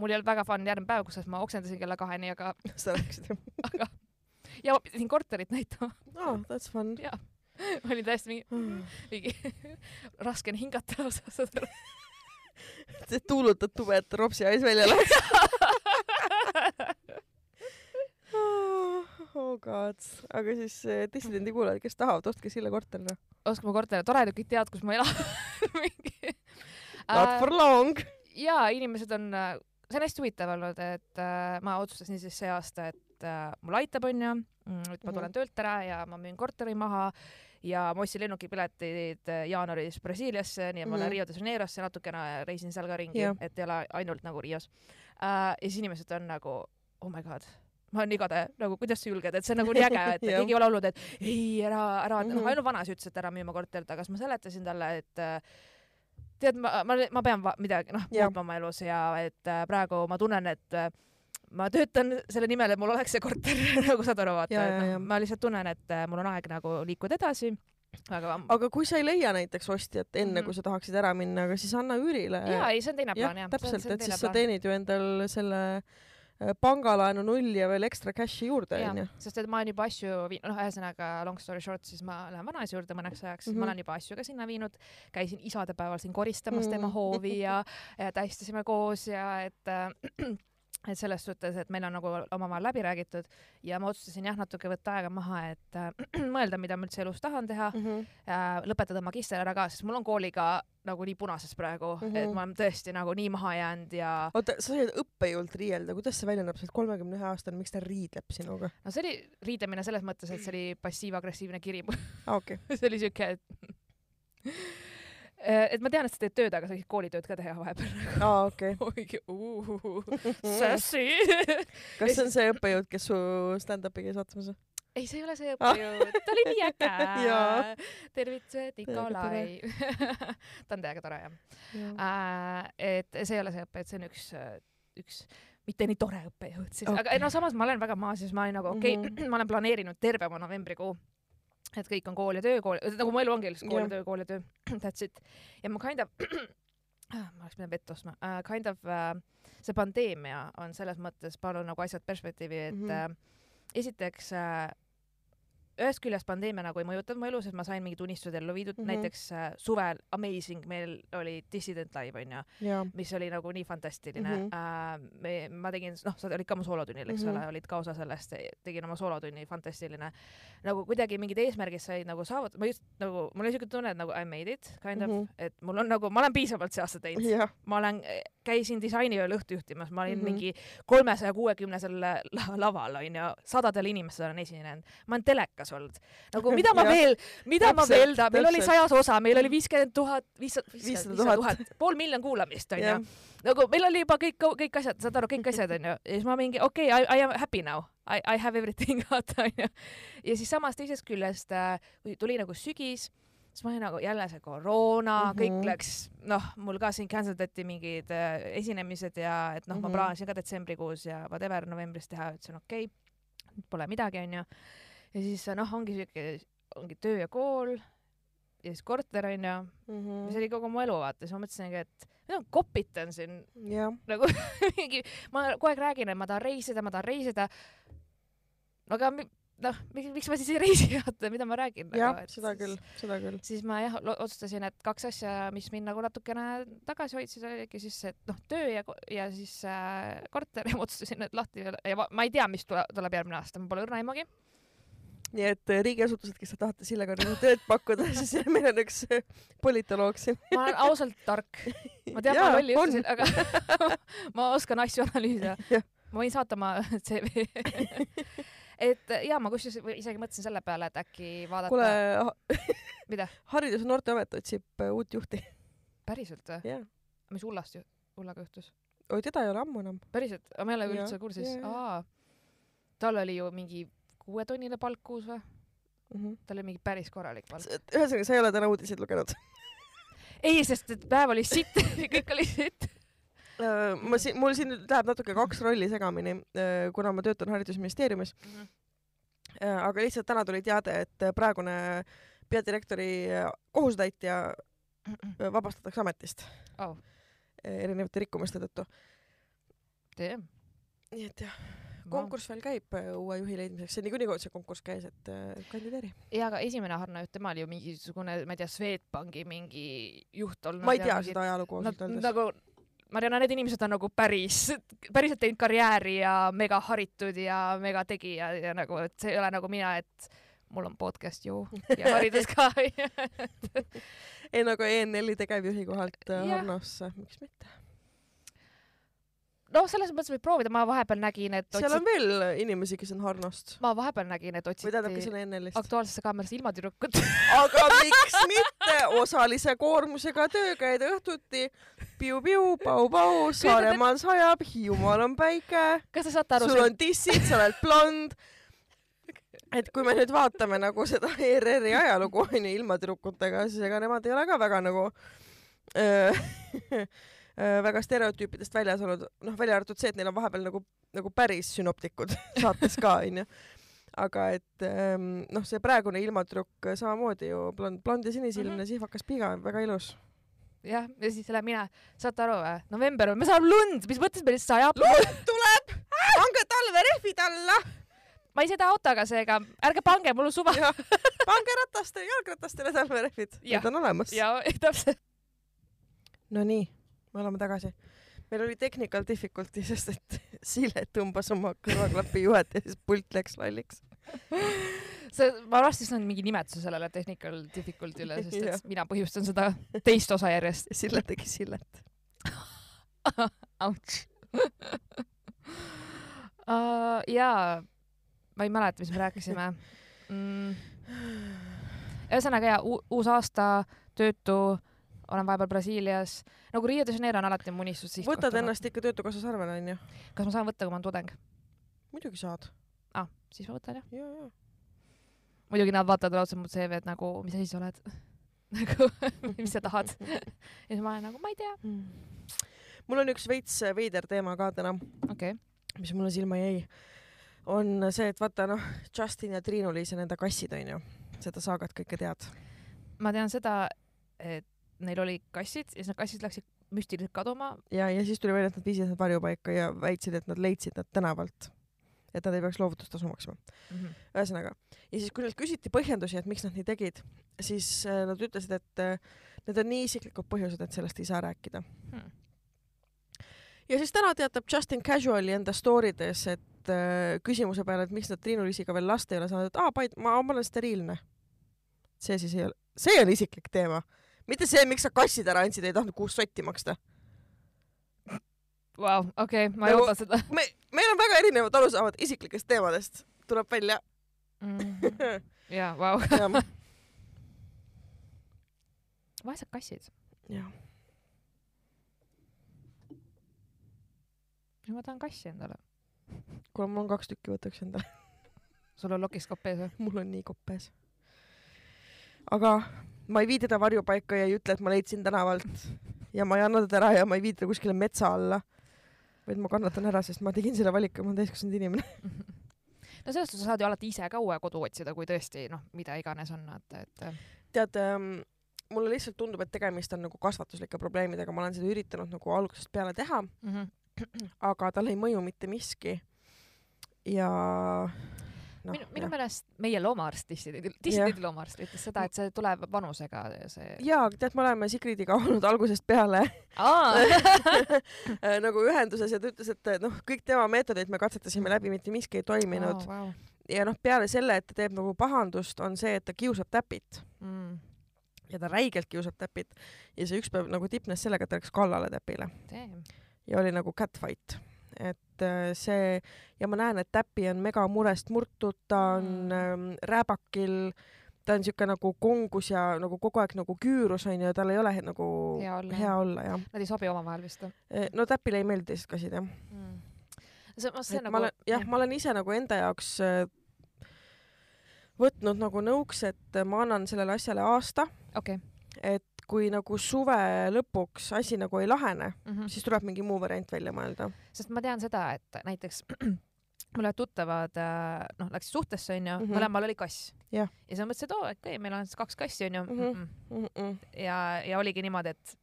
mul ei olnud väga fun järgmine päev, kusjuures ma oksendasin kella kaheni, aga, sa jah? aga ja ma pidin korterit näitama, aa, that's fun. ma olin täiesti mingi, mingi raske on hingata lausa, aru. tuulutad tube, et ropsi hais välja läheks. Oh god, aga siis eh, dissidendi kuulajad, kes tahavad, ostke Sille korterile. ostke mu korteri, tore, et kõik teavad, kus ma elan Mingi... Not for long. ja inimesed on, see on hästi huvitav olnud, et äh, ma otsustasin siis see aasta, et äh, mul aitab, onju, et ma Mhm. tulen töölt ära ja ma müün korteri maha ja ma ostsin lennukipiletid äh, jaanuaris Brasiiliasse, nii et ma lähen Mhm. Rio de Janeirosse natukene, reisin seal ka ringi Jah., et ei ole ainult nagu Rios äh,. ja siis inimesed on nagu oh my god ma olen igade nagu, kuidas sa julged, et see on nagu nii äge, et keegi ei ole olnud, et ei ära, ära mm, -hmm. Noh, ainult vanaisa ütles, et ära müü oma korterit, aga siis ma seletasin talle, et äh, tead, ma, ma, ma pean midagi, noh, muutma oma elus ja et äh, praegu ma tunnen, et äh, ma töötan selle nimel, et mul oleks see korter nagu saad aru, vaata, Ja, et ja, noh ja., ma lihtsalt tunnen, et äh, mul on aeg nagu liikuda edasi. aga aga kui sa ei leia näiteks ostjat enne mm. -hmm. kui sa tahaksid ära minna, aga siis anna üürile. jaa, ei, see on teine plaan jah. täpselt, et siis sa teenid ju endal selle äh, pangalaenu nulli ja veel ekstra cash'i juurde onju., sest et ma olen juba asju viinud, noh, ühesõnaga long story short, siis ma lähen vanaisa juurde mõneks ajaks mm, -hmm. Mhm. ma olen juba asju ka sinna viinud, käisin isadepäeval siin koristamas mm -hmm. tema Mhm. hoovi ja, ja tähistasime koos ja et äh, et selles suhtes, et meil on nagu omavahel läbi räägitud ja ma otsustasin jah, natuke võtta aega maha, et äh, mõelda, mida ma üldse elus tahan teha mm. -hmm. äh,, lõpetada magister ära ka, sest mul on kooliga nagu nii punases praegu mm, -hmm. Mhm. et ma olen tõesti nagu nii maha jäänud ja oota, sa said õppejõult riielda, kuidas see välja näeb, sa oled kolmekümne ühe aastane, miks ta riidleb sinuga? no see oli riidlemine selles mõttes, et see oli passiiv-agressiivne kiri aa okei, see oli siuke, et et ma tean, et sa teed tööd, aga sa võiksid koolitööd ka teha vahepeal. aa okei. sassy. kas see on see õppejõud, kes su stand-up'i käis vaatamas või? ei, see ei ole see õppejõud, ta oli nii äge tervitused, Nikolai. ta on täiega tore jah. et see ei ole see õppejõud, see on üks, üks mitte nii tore õppejõud siis okay., aga no samas ma olen väga maas, siis ma olin nagu okei okay,, Mhm. ma olen planeerinud terve oma novembrikuu et kõik on kool ja töö, kool, nagu mu elu ongi lihtsalt kool ja töö, kool ja töö, that's it. ja ma kind of, ma oleks pidanud vett ostma uh,, kind of uh, see pandeemia on selles mõttes pannud nagu asjad perspektiivi, et mm. -hmm. uh, esiteks uh, ühest küljest pandeemia nagu ei mõjutanud mu elu, sest ma sain mingid unistused ellu viidud mm, Mhm. -hmm. näiteks uh, suvel Amazing, meil oli Dissident live onju, jaa. mis oli nagu nii fantastiline mm. Mhm. -hmm. Uh, me, ma tegin, noh, sa olid ka mu soolotunnil, eks mm Mhm. -hmm. ole, olid ka osa sellest, tegin oma soolotunni, fantastiline. nagu kuidagi mingid eesmärgid said nagu saavutatud, ma just nagu, mul oli siuke tunne, et nagu I made it kind of mm, Mhm. -hmm. et mul on nagu, ma olen piisavalt see aasta teinud. jah, ma olen, käisin disainiööl õhtu juhtimas, ma olin mm Mhm. -hmm. mingi kolmesaja kuuekümnesel la laval onju, sadadele inimestele olen esinenud, ma olen telekas naljakas olnud. nagu mida ma veel, mida ma Täpselt, veel tahan, meil oli sajas osa, meil oli viiskümmend tuhat, viissada, 500 viissada 000. tuhat, pool miljon kuulamist onju nagu meil oli juba kõik, kõik asjad, saad aru, kõik asjad onju. ja siis ma mingi okei okay,, I, I am happy now. I, I have everything vaata onju. ja siis samas teisest küljest, kui tuli nagu sügis, siis ma olin nagu jälle see koroona mm, -hmm. kõik Mhm. läks, noh, mul ka siin cancel dati mingid äh, esinemised ja et noh mm, -hmm. Mhm. ma plaanisin ka detsembrikuus ja whatever novembris teha, ütlesin okei okay,, pole midagi onju. Ja siis noh, ongi siuke, ongi töö ja kool ja siis korter onju, Mhm. see oli kogu mu elu vaata, siis ma mõtlesingi, et ma kopitan siin jah, nagu mingi, ma kogu aeg räägin, et ma tahan reisida, ma tahan reisida. aga noh, miks ma siis ei reisi, vaata, mida ma räägin. jah, seda küll, seda küll. siis ma jah otsustasin, et kaks asja, mis mind nagu natukene tagasi hoidsid, oligi siis see, et noh, töö ja, ja siis äh, korter ja ma otsustasin need lahti ja, ma, ma ei tea, mis tule, tuleb järgmine aasta, mul pole õrna aimugi. Nii et äh, riigiasutused, kes te tahate Sillega nagu tööd pakkuda, siis meil on üks äh, politoloog siin. ma olen ausalt tark. ma tean, ma lolli ütlesin, aga ma oskan asju analüüsida ma võin saata oma CV. et ja ma kusjuures isegi mõtlesin selle peale, et äkki vaadata kuule, mida, Haridus- ja Noorteamet otsib äh, uut juhti. päriselt või? jah. mis Ullast ju, Ullaga juhtus? oi, teda ei ole ammu enam. päriselt, ma ei ole üldse kursis tal oli ju mingi kuuetonnine palk kuus või? Mhm. tal oli mingi päris korralik palk. ühesõnaga, sa ei ole täna uudiseid lugenud? ei, sest et päev oli sitt, kõik oli sitt. Äh, ma siin, mul siin nüüd läheb natuke kaks rolli segamini, kuna ma töötan Haridusministeeriumis, aga lihtsalt täna tuli teade, et praegune peadirektori kohusetäitja äh, vabastatakse ametist Oh. erinevate rikkumiste tõttu. nii et jah, konkurss veel käib äh, uue juhi leidmiseks, see niikuinii see konkurss käis, et äh, kandideeri. ja aga esimene Harno juht, tema oli ju mingisugune, ma ei tea, Swedbanki mingi juht olnud. ma ei tea seda ajalugu ausalt öeldes. nagu, Mariana, need inimesed on nagu päris, päriselt teinud karjääri ja mega haritud ja mega tegija ja nagu, et see ei ole nagu mina, et mul on podcast ju ja haridus ka. ei no aga ENL-i tegevjuhi kohalt äh. Harnosse, miks mitte. noh, selles mõttes võib proovida, ma vahepeal nägin, et seal on otsiti, veel inimesi, kes on Harnost ma vahepeal nägin, et või tähendab, kes otsiti on ENL-ist. Aktuaalsesse kaamerasse ilmatüdrukut. aga miks mitte, osalise koormusega töö käid õhtuti piu-piu, pau-pau, Saaremaal sajab, Hiiumaal on päike, kas te saate aru, sul on tissid, sa oled blond. et kui me nüüd vaatame nagu seda ERR-i ajalugu onju ilmatüdrukutega, siis ega nemad ei ole ka väga nagu öö, väga stereotüüpidest väljas olnud, noh välja arvatud see, et neil on vahepeal nagu, nagu päris sünoptikud saates ka onju aga et ähm, noh, see praegune ilmatüdruk samamoodi ju blond, blond ja sinisilmne mm -hmm. sihvakas piga, väga ilus. jah, ja siis lähen mina, saate aru või? november on, me saame lund, mis mõttes meil sajab? lund tuleb, pange talverehvid alla, ma ei sõida autoga seega, ärge pange, mul on suva. pange ratastele, jalgratastele talverehvid, need on olemas. ja täpselt. Nonii, me oleme tagasi. meil oli technical difficulty, sest et Silet tõmbas oma kõrvaklapi juhet ja siis pult läks lalliks. see, ma varsti saan mingi nimetuse sellele technical difficulty'le, sest et mina põhjustan seda teist osa järjest. Silet tegi Silet. Ouch uh,. jaa, ma ei mäleta, mis me rääkisime mm.. ühesõnaga jaa, uus aasta, töötu, olen vahepeal Brasiilias. nagu Rio de Janeiro on alati mu unistus sihtkoht. võtad ennast ikka Töötukassas arvele onju? kas ma saan võtta, kui ma olen tudeng? muidugi saad. ah, siis ma võtan jah. ja, ja. muidugi nad vaatavad otse mu CV-d nagu, mis asi sa oled nagu, mis sa tahad. ja siis ma olen nagu, ma ei tea. mul on üks veits veider teema ka täna, okei okay., mis mulle silma jäi. on see, et vaata noh, Justin ja Triinu-Liis ja nende kassid onju, seda saagat kõike tead. ma tean seda, et neil oli kassid ja siis need kassid läksid müstiliselt kaduma. ja, ja siis tuli välja, et nad viisid nad varjupaika ja väitsid, et nad leidsid nad tänavalt. et nad ei peaks loovutustasu maksma. ühesõnaga, ja siis, kui neilt küsiti põhjendusi, et miks nad nii tegid, siis äh, nad ütlesid, et äh, need on nii isiklikud põhjused, et sellest ei saa rääkida. Hmm. ja siis täna teatab Justin Casuali enda story des, et äh, küsimuse peale, et miks nad Triinu-Liisiga veel last ei ole saanud, et aa, ma, ma olen steriilne. see siis ei ole, see on isiklik teema, mitte see, miks sa kassid ära andsid, ei tahtnud kuus sotti maksta. Vau, okei, ma ei Nagu- oota seda me, meil on väga erinevad arusaamad isiklikest teemadest, tuleb välja. -hmm. jaa, vau. vaesed kassid. jah, ma tahan kassi endale. kuule mul on kaks tükki, võtaks endale, sul on lokis kopp ees või? mul on nii kopp ees. aga ma ei vii teda varjupaika ja ei ütle, et ma leidsin tänavalt ja ma ei anna teda ära ja ma ei vii teda kuskile metsa alla, vaid ma kannatan ära, sest ma tegin selle valiku, ma olen täiskasvanud inimene. no selles suhtes sa saad ju alati ise ka uue kodu otsida, kui tõesti noh, mida iganes on, et, et tead ähm,, mulle lihtsalt tundub, et tegemist on nagu kasvatuslike probleemidega, ma olen seda üritanud nagu algusest peale teha, mm -hmm. aga tal ei mõju mitte miski. ja noh minu, minu meelest meie loomaarst, Disney loomaarst ütles seda, et see tuleb vanusega, see. jaa, tead, me oleme Sigridiga olnud algusest peale aa, äh, nagu ühenduses ja ta ütles, et noh, kõik tema meetodeid me katsetasime läbi, mitte miski ei toiminud. wow. ja noh, peale selle, et ta teeb nagu pahandust, on see, et ta kiusab täpit mm.. ja ta räigelt kiusab täpit ja see üks päev nagu tipnes sellega, et ta läks kallale täpile ja oli nagu catfight, et äh, see ja ma näen, et täpi on mega murest murtud, ta on Mm. ähm, rääbakil, ta on siuke nagu kongus ja nagu kogu aeg nagu küürus onju, tal ei ole nagu Hea olla, hea olla jah. Nad ei sobi omavahel vist või no täpile ei meeldi teised kassid jah. mm.? see, see et nagu ma olen, jah, ma olen ise nagu enda jaoks äh, võtnud nagu nõuks, et ma annan sellele asjale aasta, okei et kui nagu suve lõpuks asi nagu ei lahene, okay.. siis tuleb mingi muu variant välja mõelda. sest ma tean seda, et näiteks mul ühed tuttavad äh, noh, läksid suhtesse onju mm, Mhm. -hmm. mõlemal oli kass. Jah. ja siis ma mõtlesin, et oo, okei okay,, meil on siis kaks kassi onju mm. -mm. Mm -mm. ja, ja oligi niimoodi, et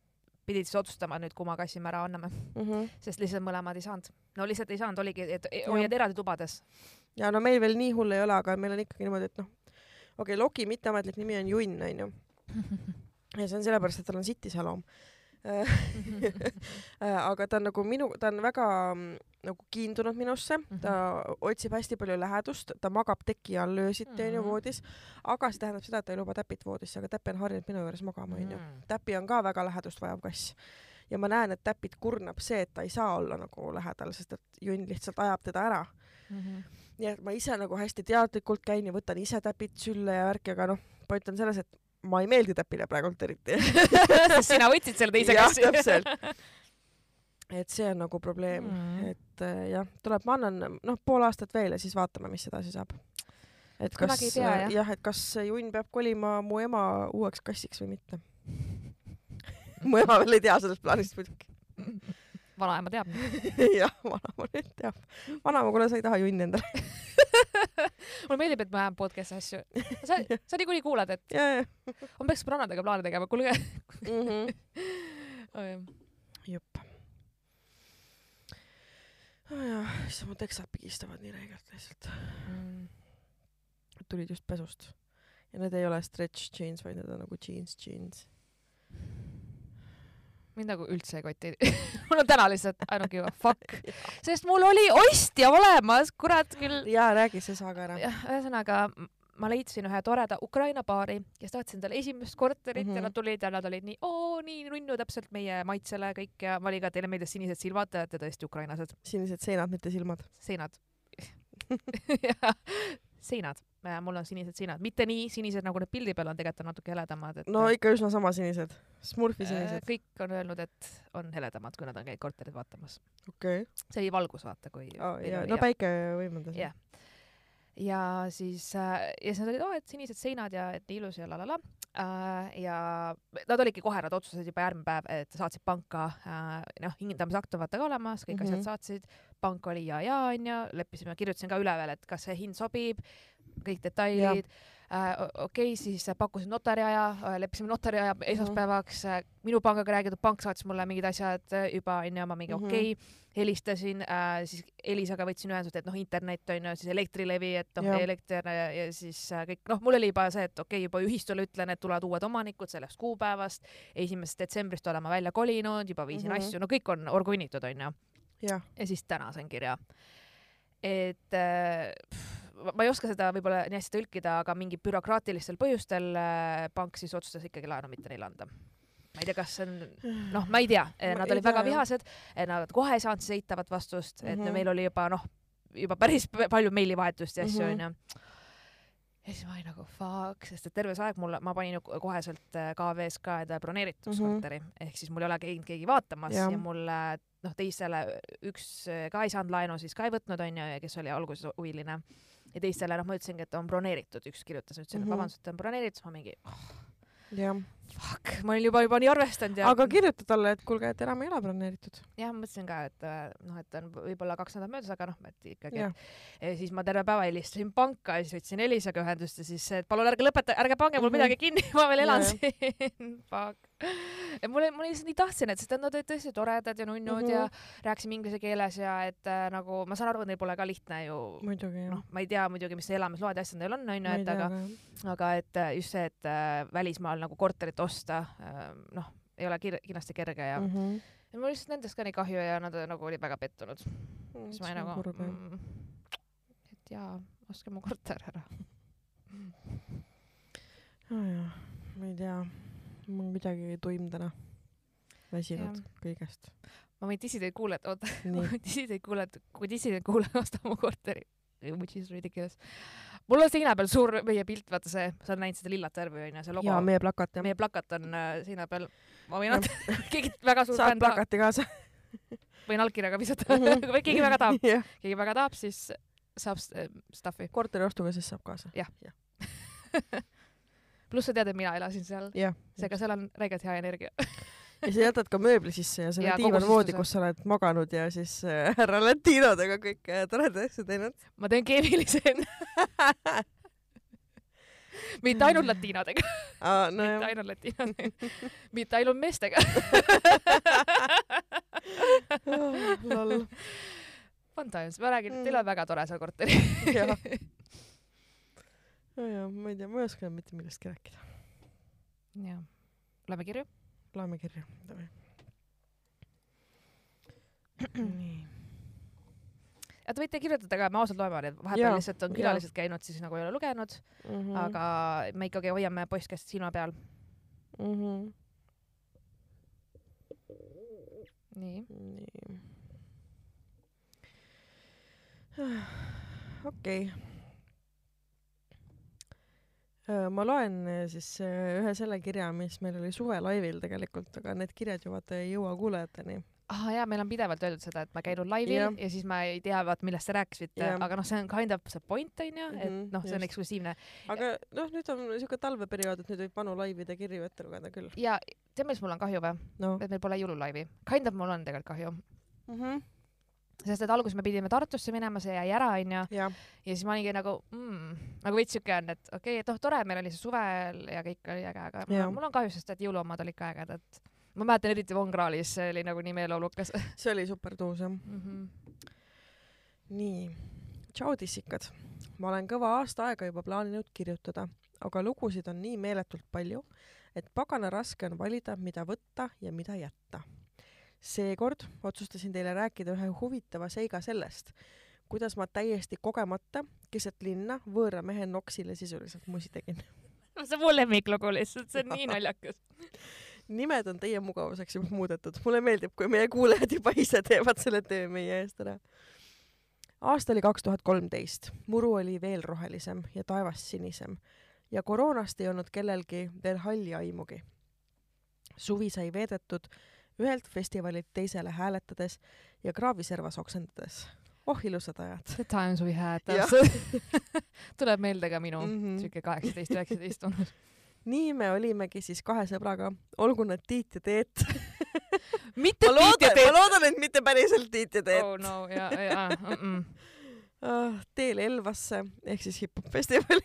pidid siis otsustama nüüd, kumma kassi me ära anname, Mm -hmm. sest lihtsalt mõlemad ei saanud. no lihtsalt ei saanud, oligi, et hoiad eraldi tubades. ja no meil veel nii hull ei ole, aga meil on ikkagi niimoodi, et noh, okei okay,, Loki mitteametlik nimi on Junn onju ja see on sellepärast, et tal on sitiseloom. aga ta on nagu minu, ta on väga mm, nagu kiindunud minusse, ta otsib hästi palju lähedust, ta magab teki all öösiti onju Mhm. voodis, aga see tähendab seda, et ta ei luba täpit voodisse, aga täpi on harjunud minu juures magama onju. Mm. täpi on ka väga lähedust vajav kass ja ma näen, et täpit kurnab see, et ta ei saa olla nagu lähedal, sest et Junn lihtsalt ajab teda ära Mhm. nii et ma ise nagu hästi teadlikult käin ja võtan ise täpid sülle ja värki, aga noh, point on selles, et ma ei meeldi täpile praegult eriti. sest sina võtsid selle teise jah, kassi. täpselt. et see on nagu probleem Mm. et äh, jah, tuleb, ma annan noh, pool aastat veel ja siis vaatame, mis edasi saab. et kas tea, jah. jah, et kas Junn peab kolima mu ema uueks kassiks või mitte. mu ema veel ei tea sellest plaanist muidugi. Vanaema teab. jah, vanaema nüüd teab. vanaema, kuule, sa ei taha Junni endale. mulle meeldib, et ma ajan podcast'i asju. sa, sa niikuinii kuulad, et ja, ja. ma peaks sõbrannadega plaane tegema, kuulge. Mhm. jupp. jah, issand, mu teksad pigistavad nii räigelt lihtsalt. tulid just pesust. ja need ei ole stretch jeans, vaid need on nagu jeans, jeans. Mind nagu üldse ei koti. mul on täna lihtsalt I don't give a fuck, sest mul oli ostja olemas, kurat küll. jaa, räägi see saaga ära. jah, ühesõnaga ma leidsin ühe toreda Ukraina paari, kes tahtis endale esimest korterit mm -hmm. ja Mhm. nad tulid ja nad olid nii, oo nii nunnu täpselt meie maitsele kõik ja ma olin ka, teile meeldisid sinised silmad, te olete tõesti ukrainlased, sinised seinad, mitte silmad. seinad. seinad, mul on sinised seinad, mitte nii sinised nagu need pildi peal on, tegelikult on natuke heledamad, et no ikka üsna sama sinised. Smurfi äh, sinised. kõik on öelnud, et on heledamad, kui nad on käinud korterit vaatamas. okei. see oli valgus, vaata, kui ja no päike võimendas. Jah. ja siis äh, ja siis nad olid, oo, et sinised seinad ja et nii ilus ja la la la äh,. Ja nad olidki kohe, nad otsustasid juba järgmine päev, et saatsid panka äh,, noh, hindamisakt on vaata ka olemas, kõik mm -hmm. Mhm. asjad saatsid, pank oli ja, ja onju, leppisime, kirjutasin ka üle veel, et kas see hind sobib, kõik detailid. Äh, okei okay,, siis pakkusin notariaja, leppisime notariaja esmaspäevaks äh,, minu pangaga räägitud, pank saatis mulle mingid asjad äh, juba onju, ma mingi Mhm. okei okay,, helistasin äh,, siis Elisaga võtsin ühendust, et noh, internet on ju, siis Elektrilevi, et noh elekter ja, ja siis äh, kõik, noh, mul oli juba see, et okei okay,, juba ühistule ütlen, et tulevad uued omanikud sellest kuupäevast, esimesest detsembrist olema välja kolinud, juba viisin mm Mhm. -hmm. asju, no kõik on orgunnitud, onju. ja siis täna sain kirja, et äh, pff, ma ei oska seda võib-olla nii hästi tõlkida, aga mingi bürokraatilistel põhjustel äh, pank siis otsustas ikkagi laenu mitte neile anda. ma ei tea, kas see on, noh, ma ei tea, nad olid väga tea, jah. vihased, nad kohe ei saanud siis eitavat vastust, et Mhm. no meil oli juba noh, juba päris palju meilivahetust ja asju Mhm. onju. ja siis ma olin nagu fuck, sest et terve see aeg mulle, ma panin ju koheselt äh, KV-s ka endale broneerituskorteri mm -hmm. ehk siis mul ei ole käinud keegi vaatamas ja, ja mulle noh, teistele üks äh, ka ei saanud laenu, siis ka ei võtnud onju, kes oli alguses huviline ja teistele noh, ma ütlesingi, et on broneeritud, üks kirjutas, ütlesin mm, Mhm. -hmm. vabandust, et on broneeritud, siis ma mingi oh, jah, fuck, ma olin juba, juba nii arvestanud ja aga kirjuta talle, et kuulge, et enam ei ole broneeritud. jah, ma mõtlesin ka, et äh, noh, et on võib-olla kaks nädalat möödas, aga noh, et ikkagi, siis ma terve päeva helistasin panka ja siis võtsin Elisaga ühendust ja siis, et palun ärge lõpetage, ärge pange mul Mhm. midagi kinni, ma veel elan Ja, siin. Fuck. et mulle, ma lihtsalt nii tahtsin, et sest nad olid tõesti toredad ja nunnud mm -hmm. ja Mhm. rääkisime inglise keeles ja et äh, nagu ma saan aru, et neil pole ka lihtne ju noh, ma ei tea muidugi, mis elamisload ja asjad neil on, onju, et aga, aga et äh, just see, et äh, välismaal nagu korterit osta, noh, ei ole kir- kindlasti kerge ja mm, Mhm. ja mul lihtsalt nendest ka nii kahju ja nad nagu olid väga pettunud. Mm, siis ma olin nagu mm,, et jaa, ostke mu korter ära. nojah, ma ei tea, mul on kuidagi tuim täna. väsinud Jah. kõigest. ma võin dissideid kuulata, oota, ma võin dissideid kuulata, kui dissideid kuulata, ostab mu korteri. which is ridiculous. Mul on seina peal suur meie pilt, vaata see, sa oled näinud seda lillat värvi onju, see logo ja. meie plakat jah. meie plakat on äh, seina peal. ma võin anda, keegi väga suur saad plakati kaasa. võin allkirjaga visata Mhm. või keegi väga tahab, jah, keegi väga tahab, siis saab äh, stuff'i. korteri ostuga siis saab kaasa. pluss sa tead, et mina elasin seal, jah. seega seal on räigelt hea energia. Ja sa jätad ka mööbli sisse ja selle diivanvoodi, kus sa oled maganud ja siis äh, härra Latinodega kõike toredaid asju teinud. ma teen keemilise mitte ainult latiinadega, aa, mitte nojah. ainult latiinadega, mitte ainult meestega. loll. Fun times, ma räägin, teil on väga tore seal korteris. jah. nojah, ma ei tea, ma ei oska mitte millestki rääkida. jah, loeme kirju. Loeme kirju. nii. ja te võite kirjutada ka, me ausalt loeme neid, vahepeal Jaa, lihtsalt on külalised käinud, siis nagu ei ole lugenud, Mhm. aga me ikkagi hoiame postkast silma peal. Mhm. nii, nii. okei. Ma loen äh, siis äh, ühe selle kirja, mis meil oli suvelaivil tegelikult, aga need kirjad ju vaata ei jõua kuulajateni. ah jaa, meil on pidevalt öeldud seda, et ma käin laivil ja. ja siis ma ei tea, vaat millest te rääkisite aga noh, see on kind of see point onju, et Mhm, noh, see on eksklusiivne aga noh, nüüd on siuke talveperiood, et nüüd võib vanu laivide kirju ette lugeda küll. ja tead, millest mul on kahju või? noh et meil pole jõululaivi. Kind of mul on tegelikult kahju, mm -hmm. Sest et alguses me pidime Tartusse minema, see jäi ära onju ja siis ma olingi nagu mm,, nagu veits siuke on, et okei okay,, et noh, tore, meil oli see suvel ja kõik oli äge, aga mul, mul on kahju, sest et jõuluomad olid ka ägedad. ma mäletan eriti Von Krahlis, see oli nagu nii meeleolukas see oli super tuus jah. mm. -hmm. nii, tšau tissikad. ma olen kõva aasta aega juba plaaninud kirjutada, aga lugusid on nii meeletult palju, et pagana raske on valida, mida võtta ja mida jätta. Seekord otsustasin teile rääkida ühe huvitava seiga sellest, kuidas ma täiesti kogemata keset linna võõra mehe noksile sisuliselt musi tegin. see on mu lemmiklugu lihtsalt, see on nii naljakas. nimed on teie mugavuseks juba muudetud. mulle meeldib, kui meie kuulajad juba ise teevad selle töö meie eest ära. aasta oli kaks tuhat kolmteist, muru oli veel rohelisem ja taevas sinisem ja koroonast ei olnud kellelgi veel halli aimugi. suvi sai veedetud ühelt festivalilt teisele hääletades ja kraaviservas oksendades. oh ilusad ajad The times we had tuleb meelde ka minu mm. -hmm. siuke kaheksateist, üheksateist olnud. nii me olimegi siis kahe sõbraga, olgu nad Tiit ja Teet. mitte ma Tiit ja loodan, ma Teet. loodan, et mitte päriselt Tiit ja Teet oh no ja, ja mm -mm. teel Elvasse ehk siis hip-hop festivalil.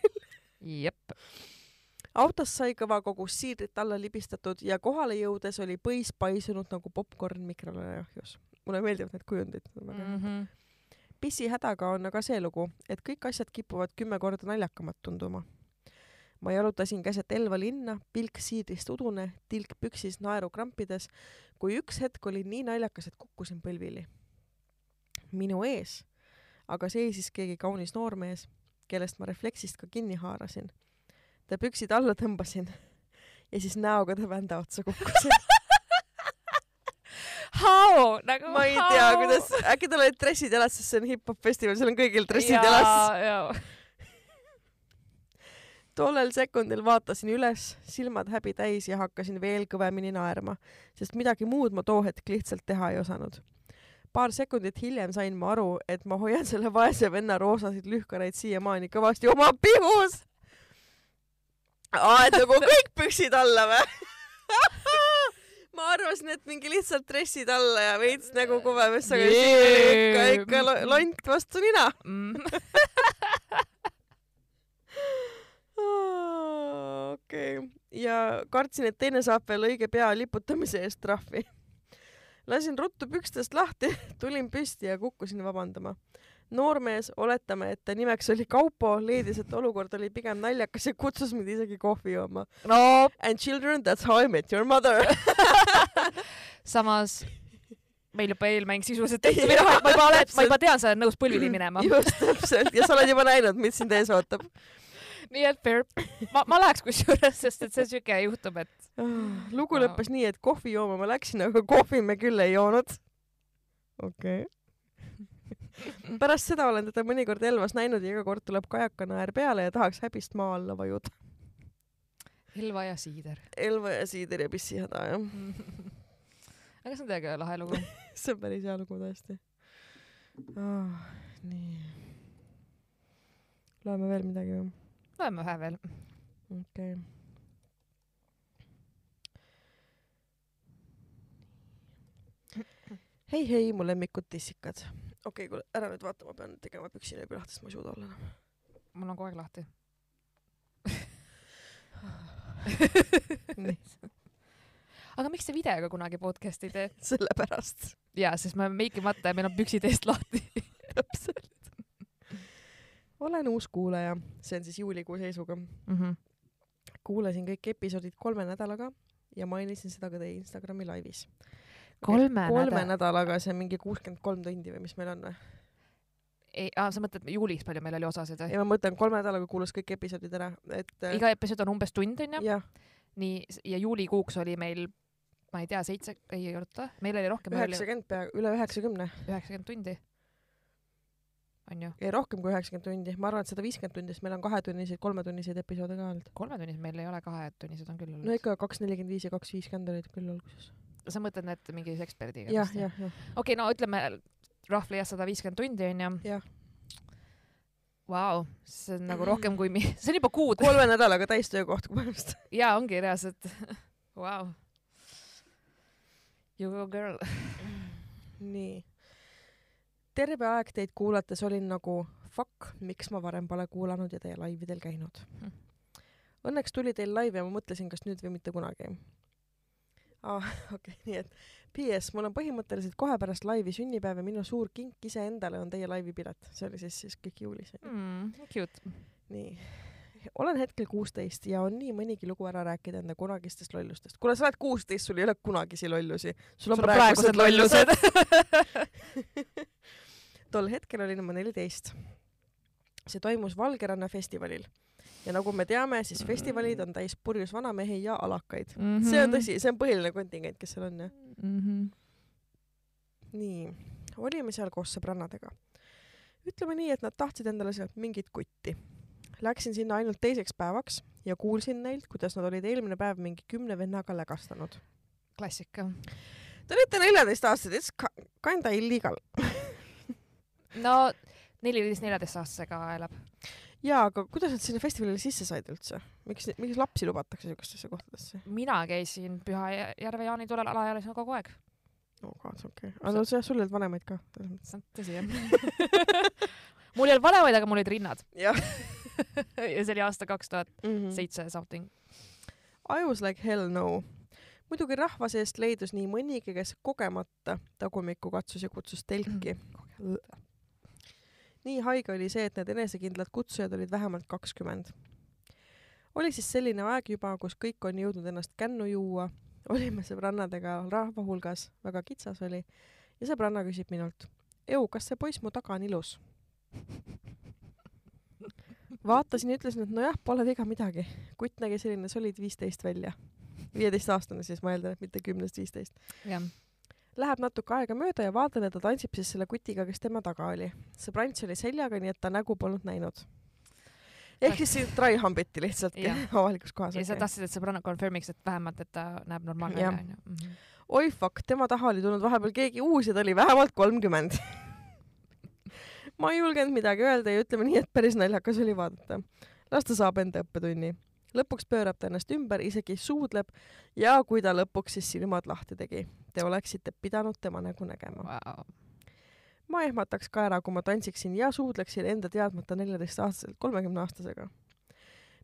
jep. Autos sai kõva kogus siidrit alla libistatud ja kohale jõudes oli põis paisunud nagu popkorn mikrolaineahjus. mulle meeldivad need kujundid. Mm -hmm. pissihädaga on aga see lugu, et kõik asjad kipuvad kümme korda naljakamad tunduma. ma jalutasin keset Elva linna, pilk siidrist udune, tilk püksis naeru krampides, kui üks hetk oli nii naljakas, et kukkusin põlvili. minu ees aga seisis keegi kaunis noormees, kellest ma refleksist ka kinni haarasin. Ta püksid alla tõmbasin ja siis näoga ta vända otsa kukkusin. How nagu. ma ei tea, kuidas, äkki tal olid dressid jalas, sest see on hip-hop festival, seal on kõigil dressid jalas. tollel sekundil vaatasin üles, silmad häbi täis ja hakkasin veel kõvemini naerma, sest midagi muud ma too hetk lihtsalt teha ei osanud. paar sekundit hiljem sain ma aru, et ma hoian selle vaese venna roosasid lühkareid siiamaani kõvasti oma pihus. Aa, et nagu kõik püksid alla või? ma arvasin, et mingi lihtsalt dressid alla ja veits nagu kuvemes, aga ikka, ikka lo- lont vastu nina. mm. okei okay. ja kartsin, et teine saab veel õige pea liputamise eest trahvi. lasin ruttu pükstest lahti, tulin püsti ja kukkusin vabandama. Noormees, oletame, et ta nimeks oli Kaupo, leidis, et olukord oli pigem naljakas ja kutsus mind isegi kohvi jooma. no And children, that's how I met your mother samas meil juba eelmäng sisuliselt tehtud või noh, ma juba olen, ma juba tean, sa oled nõus põlvili minema. just täpselt ja sa oled juba näinud, mis sind ees ootab. nii et fair, ma, ma läheks kusjuures, sest et see on siuke juhtub, et lugu Wow. lõppes nii, et kohvi jooma ma läksin, aga kohvi me küll ei joonud. okei okay.. pärast seda olen teda mõnikord Elvas näinud ja iga kord tuleb kajakanaer peale ja tahaks häbist maa alla vajuda. Elva ja siider. Elva ja siider ja pissihäda jah. aga see on täiega lahe lugu. see on päris hea lugu tõesti oh,. nii. loeme veel midagi või? loeme ühe veel. okei okay.. hei, hei, mu lemmikud tissikad. Okei okay,, kuule ära nüüd vaata, ma pean tegema püksilööbi lahti, sest ma ei suuda olla enam. mul on kogu aeg lahti. Aga miks te videoga kunagi podcast'i ei tee? sellepärast. jaa, sest me oleme meikimata ja meil on püksid eest lahti. täpselt. olen uus kuulaja, see on siis juulikuu seisuga. Mhm. kuulasin kõik episoodid kolme nädalaga ja mainisin seda ka teie Instagrami laivis. Kolme kolme nädala- nädalaga, see on mingi kuuskümmend kolm tundi või mis meil on või? ei, aa, sa mõtled juulis palju meil oli osasid või? ja ma mõtlen, kolme nädalaga kuulas kõik episoodid ära, et äh, iga episood on umbes tund onju. nii, ja juulikuuks oli meil, ma ei tea, seitse, ei oota, meil oli rohkem, meil oli üheksakümmend peaaegu, üle üheksakümne üheksakümmend tundi. onju, ja rohkem kui üheksakümmend tundi, ma arvan, et sada viiskümmend tundi, sest meil on kahetunniseid, kolmetunniseid episoode ka olnud. kolmetunnised meil ei ole, kahetunnised on küll no olnud. ikka kaks nelikümmend viis ja kaks viiskümmend olid küll alguses. Sa mõtled need mingi eksperdiga? jah, jah, jah. okei, no ütleme jah, sada viiskümmend tundi onju. Jah. Vau, see on nagu rohkem kui mi-, see on juba kuud. kolme nädalaga täistöökoht põhimõtteliselt. jaa, ongi reaalselt. Vau. You go girl. nii. terve aeg teid kuulates olin nagu fuck, miks ma varem pole kuulanud ja teie laividel käinud Hm.. Õnneks tuli teil live ja ma mõtlesin, kas nüüd või mitte kunagi ah. okei okay,, nii et PS, mul on põhimõtteliselt kohe pärast laivi sünnipäev ja minu suur kink iseendale on teie laivi pilet. see oli siis, siis kõik juulis. Mm, cute. nii. olen hetkel kuusteist ja on nii mõnigi lugu ära rääkida enda kunagistest lollustest. kuule, sa oled kuusteist, sul ei ole kunagisi lollusi. sul on praegused lollused. tol hetkel olin ma neliteist. see toimus Valgeranna festivalil ja nagu me teame, siis festivalid on täis purjus vanamehi ja alakaid. see on tõsi, see on põhiline kontingent, kes seal on jah. mm. -hmm. nii, olime seal koos sõbrannadega. ütleme nii, et nad tahtsid endale sealt mingit kutti. Läksin sinna ainult teiseks päevaks ja kuulsin neilt, kuidas nad olid eelmine päev mingi kümne vennaga lägastanud. klassika. Te olete neljateistaastased, it's ki- kinda illegal. no neliteist, neljateistaastasega elab. jaa, aga kuidas nad sinna festivalile sisse said üldse? miks, miks lapsi lubatakse siukestesse kohtadesse? mina käisin Pühajärve jaanitulel alaealisena kogu aeg. oh god, okei okay.. aga no see, sul ei olnud vanemaid ka, tõsi jah. mul ei olnud vanemaid, aga mul olid rinnad. ja see oli aasta kaks tuhat Mhm. seitse something. I was like hell no. muidugi rahva seest leidus nii mõnigi, kes kogemata tagumikku katsus ja kutsus telki. Nii haige oli see, et need enesekindlad kutsujad olid vähemalt kakskümmend. oli siis selline aeg juba, kus kõik on jõudnud ennast kännu juua, olime sõbrannadega rahva hulgas, väga kitsas oli ja sõbranna küsib minult, Eu, kas see poiss mu taga on ilus? vaatasin ja ütlesin, et nojah, pole viga midagi. kutt nägi selline solid viisteist välja. viieteistaastane siis ma eeldan, et mitte kümnest viisteist. jah. Läheb natuke aega mööda ja vaatan, et ta tantsib siis selle kutiga, kes tema taga oli. sõbrants oli seljaga, nii et ta nägu polnud näinud. ehk siis sind try humpiti lihtsalt avalikus kohas ja sa okay.. tahtsid, et sõbranna confirm'iks, et vähemalt, et ta näeb normaalne välja, onju. oi fuck, tema taha oli tulnud vahepeal keegi uus ja ta oli vähemalt kolmkümmend. ma ei julgenud midagi öelda ja ütleme nii, et päris naljakas oli vaadata. las ta saab enda õppetunni. Lõpuks pöörab ta ennast ümber, isegi suudleb ja kui ta lõpuks siis silmad lahti tegi, te oleksite pidanud tema nägu nägema. Vau. ma ehmataks ka ära, kui ma tantsiksin ja suudleksin enda teadmata neljateistaastaselt kolmekümne aastasega.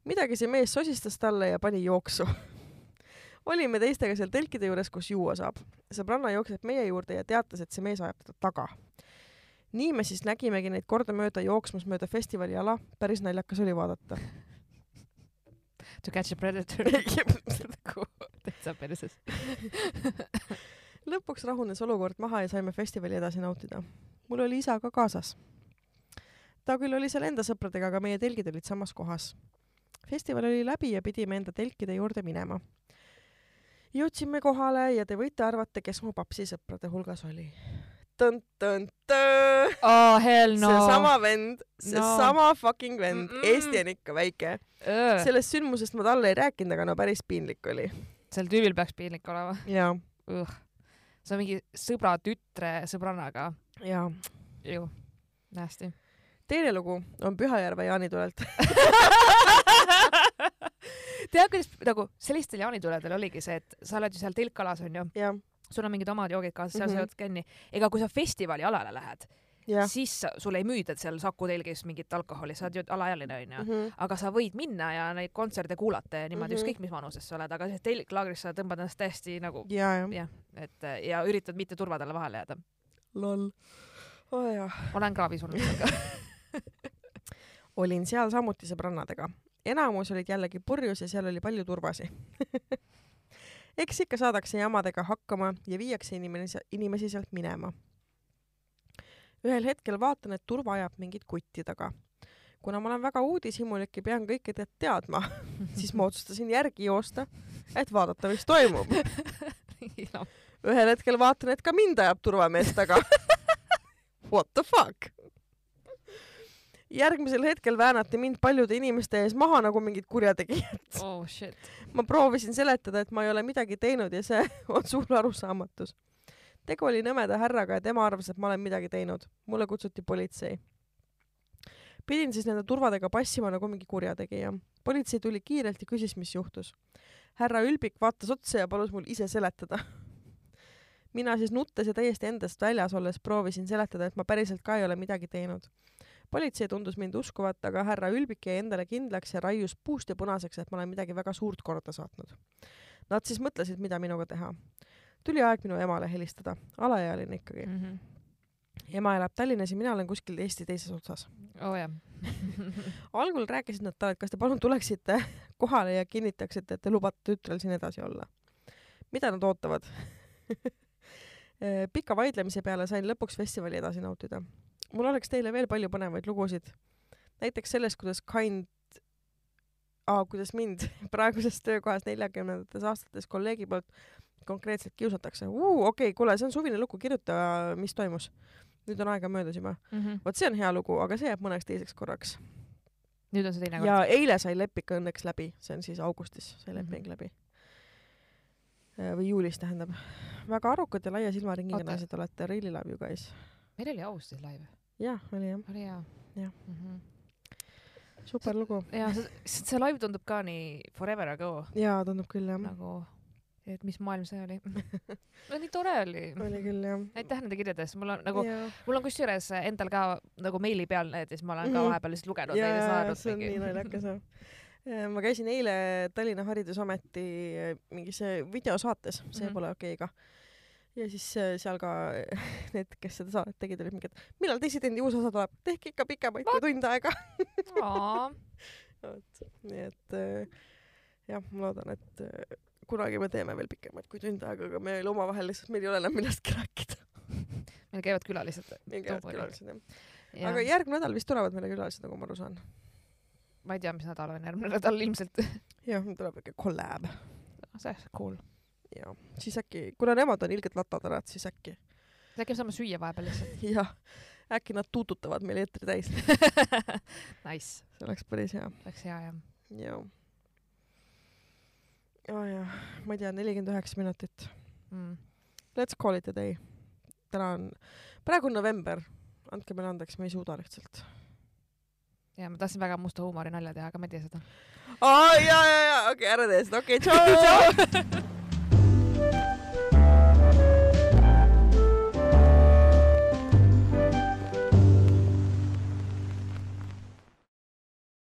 midagi see mees sosistas talle ja pani jooksu. olime teistega seal telkide juures, kus juua saab. sõbranna jookseb meie juurde ja teatas, et see mees ajab teda taga. nii me siis nägimegi neid kordamööda jooksmas mööda festivali ala, päris naljakas oli vaadata. To catch a predator. täitsa perses. lõpuks rahunes olukord maha ja saime festivali edasi nautida. mul oli isa ka kaasas. ta küll oli seal enda sõpradega, aga meie telgid olid samas kohas. festival oli läbi ja pidime enda telkide juurde minema. jõudsime kohale ja te võite arvata, kes mu papsi sõprade hulgas oli. Oh hell no. seesama vend, seesama no. fucking vend mm, -mm. Eesti on ikka väike. sellest sündmusest ma talle ei rääkinud, aga no päris piinlik oli. sel tüübil peaks piinlik olema. ja, see on mingi sõbra tütre sõbrannaga ja ju. Nasty. teine lugu on Pühajärve jaanitulelt. tead, kuidas nagu sellistel jaanituledel oligi see, et sa oled ju seal telkalas onju, jah, sul on mingid omad joogid kaasas, seal Mhm. sa jõud kenni. ega kui sa festivali alale lähed, jah. siis sa- sulle ei müüda seal Saku telgis mingit alkoholi, sa oled ju alaealine onju. Mhm. aga sa võid minna ja neid kontserte kuulata ja niimoodi mm. -hmm. ükskõik mis vanuses sa oled, aga telklaagris sa tõmbad ennast täiesti nagu ja, jah. jah, et ja üritad mitte turvadele vahele jääda. lol. oh olen kraavis olnud ka. olin seal samuti sõbrannadega. enamus olid jällegi purjus ja seal oli palju turvasi. eks ikka saadakse jamadega hakkama ja viiakse inimesi, inimesi sealt minema. ühel hetkel vaatan, et turva ajab mingit kutti taga. kuna ma olen väga uudishimulik ja pean kõike tead teadma, siis ma otsustasin järgi joosta, et vaadata, mis toimub. ühel hetkel vaatan, et ka mind ajab turvamees taga. What the fuck? Järgmisel hetkel väänati mind paljude inimeste ees maha nagu mingid kurjategijad. oh shit. ma proovisin seletada, et ma ei ole midagi teinud ja see on suur arusaamatus. tegu oli nõmeda härraga ja tema arvas, et ma olen midagi teinud. mulle kutsuti politsei. pidin siis nende turvadega passima nagu mingi kurjategija. politsei tuli kiirelt ja küsis, mis juhtus. härra Ülbik vaatas otsa ja palus mul ise seletada. mina siis nuttes ja täiesti endast väljas olles proovisin seletada, et ma päriselt ka ei ole midagi teinud politsei tundus mind uskuvat, aga härra Ülbik jäi endale kindlaks ja raius puust ja punaseks, et ma olen midagi väga suurt korda saatnud. Nad siis mõtlesid, mida minuga teha. tuli aeg minu emale helistada, alaealine ikkagi. Mhm. ema elab Tallinnas ja mina olen kuskil Eesti teises otsas. oh jah. algul rääkisid nad talle, et kas te palun tuleksite kohale ja kinnitaksite, et te lubate tütrel siin edasi olla. mida nad ootavad? pika vaidlemise peale sain lõpuks festivali edasi nautida. Mul oleks teile veel palju põnevaid lugusid. näiteks sellest, kuidas Kind ah,, kuidas mind praeguses töökohas neljakümnendates aastates kolleegi poolt konkreetselt kiusatakse. okei okay,, kuule, see on suvine lugu, kirjuta, mis toimus. nüüd on aega möödas juba. vot see on hea lugu, aga see jääb mõneks teiseks korraks. nüüd on see teine kord. ja eile sai leping õnneks läbi, see on siis augustis sai Mhm. leping läbi. või juulis tähendab. väga arukad ja laia silmaringiga naised olete, really love you guys. Meil oli augustis live. jah, oli jah, oli hea. Jah. Mhm. super lugu. ja see, see live tundub ka nii forever ago jaa, tundub küll jah, nagu, et mis maailm see oli. no nii tore oli. oli küll jah. aitäh nende kirjade eest, mul on nagu, mul on kusjuures endal ka nagu meili peal need ja siis ma olen ka Mhm. vahepeal lihtsalt lugenud ja saanud see on nii naljakas jah. ma käisin eile Tallinna Haridusameti äh, mingis äh, videosaates, see Mhm. pole okei ka. Ja siis äh, seal ka need, kes seda saadet tegid, olid mingid, millal Dissidendi uus osa tuleb, tehke ikka pikemaid kui tund aega. Vot, nii et äh, jah, ma loodan, et äh, kunagi me teeme veel pikemaid kui tund aega, aga meil omavahel lihtsalt, meil ei ole enam millestki rääkida. meil käivad külalised. meil käivad külalised jah. Ja. aga järgmine nädal vist tulevad meile külalised, nagu ma aru saan. ma ei tea, mis nädal on järgmine nädal ilmselt. jah, tuleb ikka kolläb. see cool. Ja siis äkki, kuna nemad on ilgelt et siis äkki äkki me saame süüa vahepeal lihtsalt. jah, äkki nad tuututavad meil eetri täis, Nice, see oleks päris hea. oleks hea jah. jah. oh jah, ma ei tea, nelikümmend üheksa minutit. Mm. Let's call it a day. täna on, praegu on november, andke meile andeks, me ei suuda lihtsalt. ja ma tahtsin väga musta huumori nalja teha, aga ma ei tee seda. aa ja, ja, ja okei okay,, ära tee seda, okei okay,, tšau.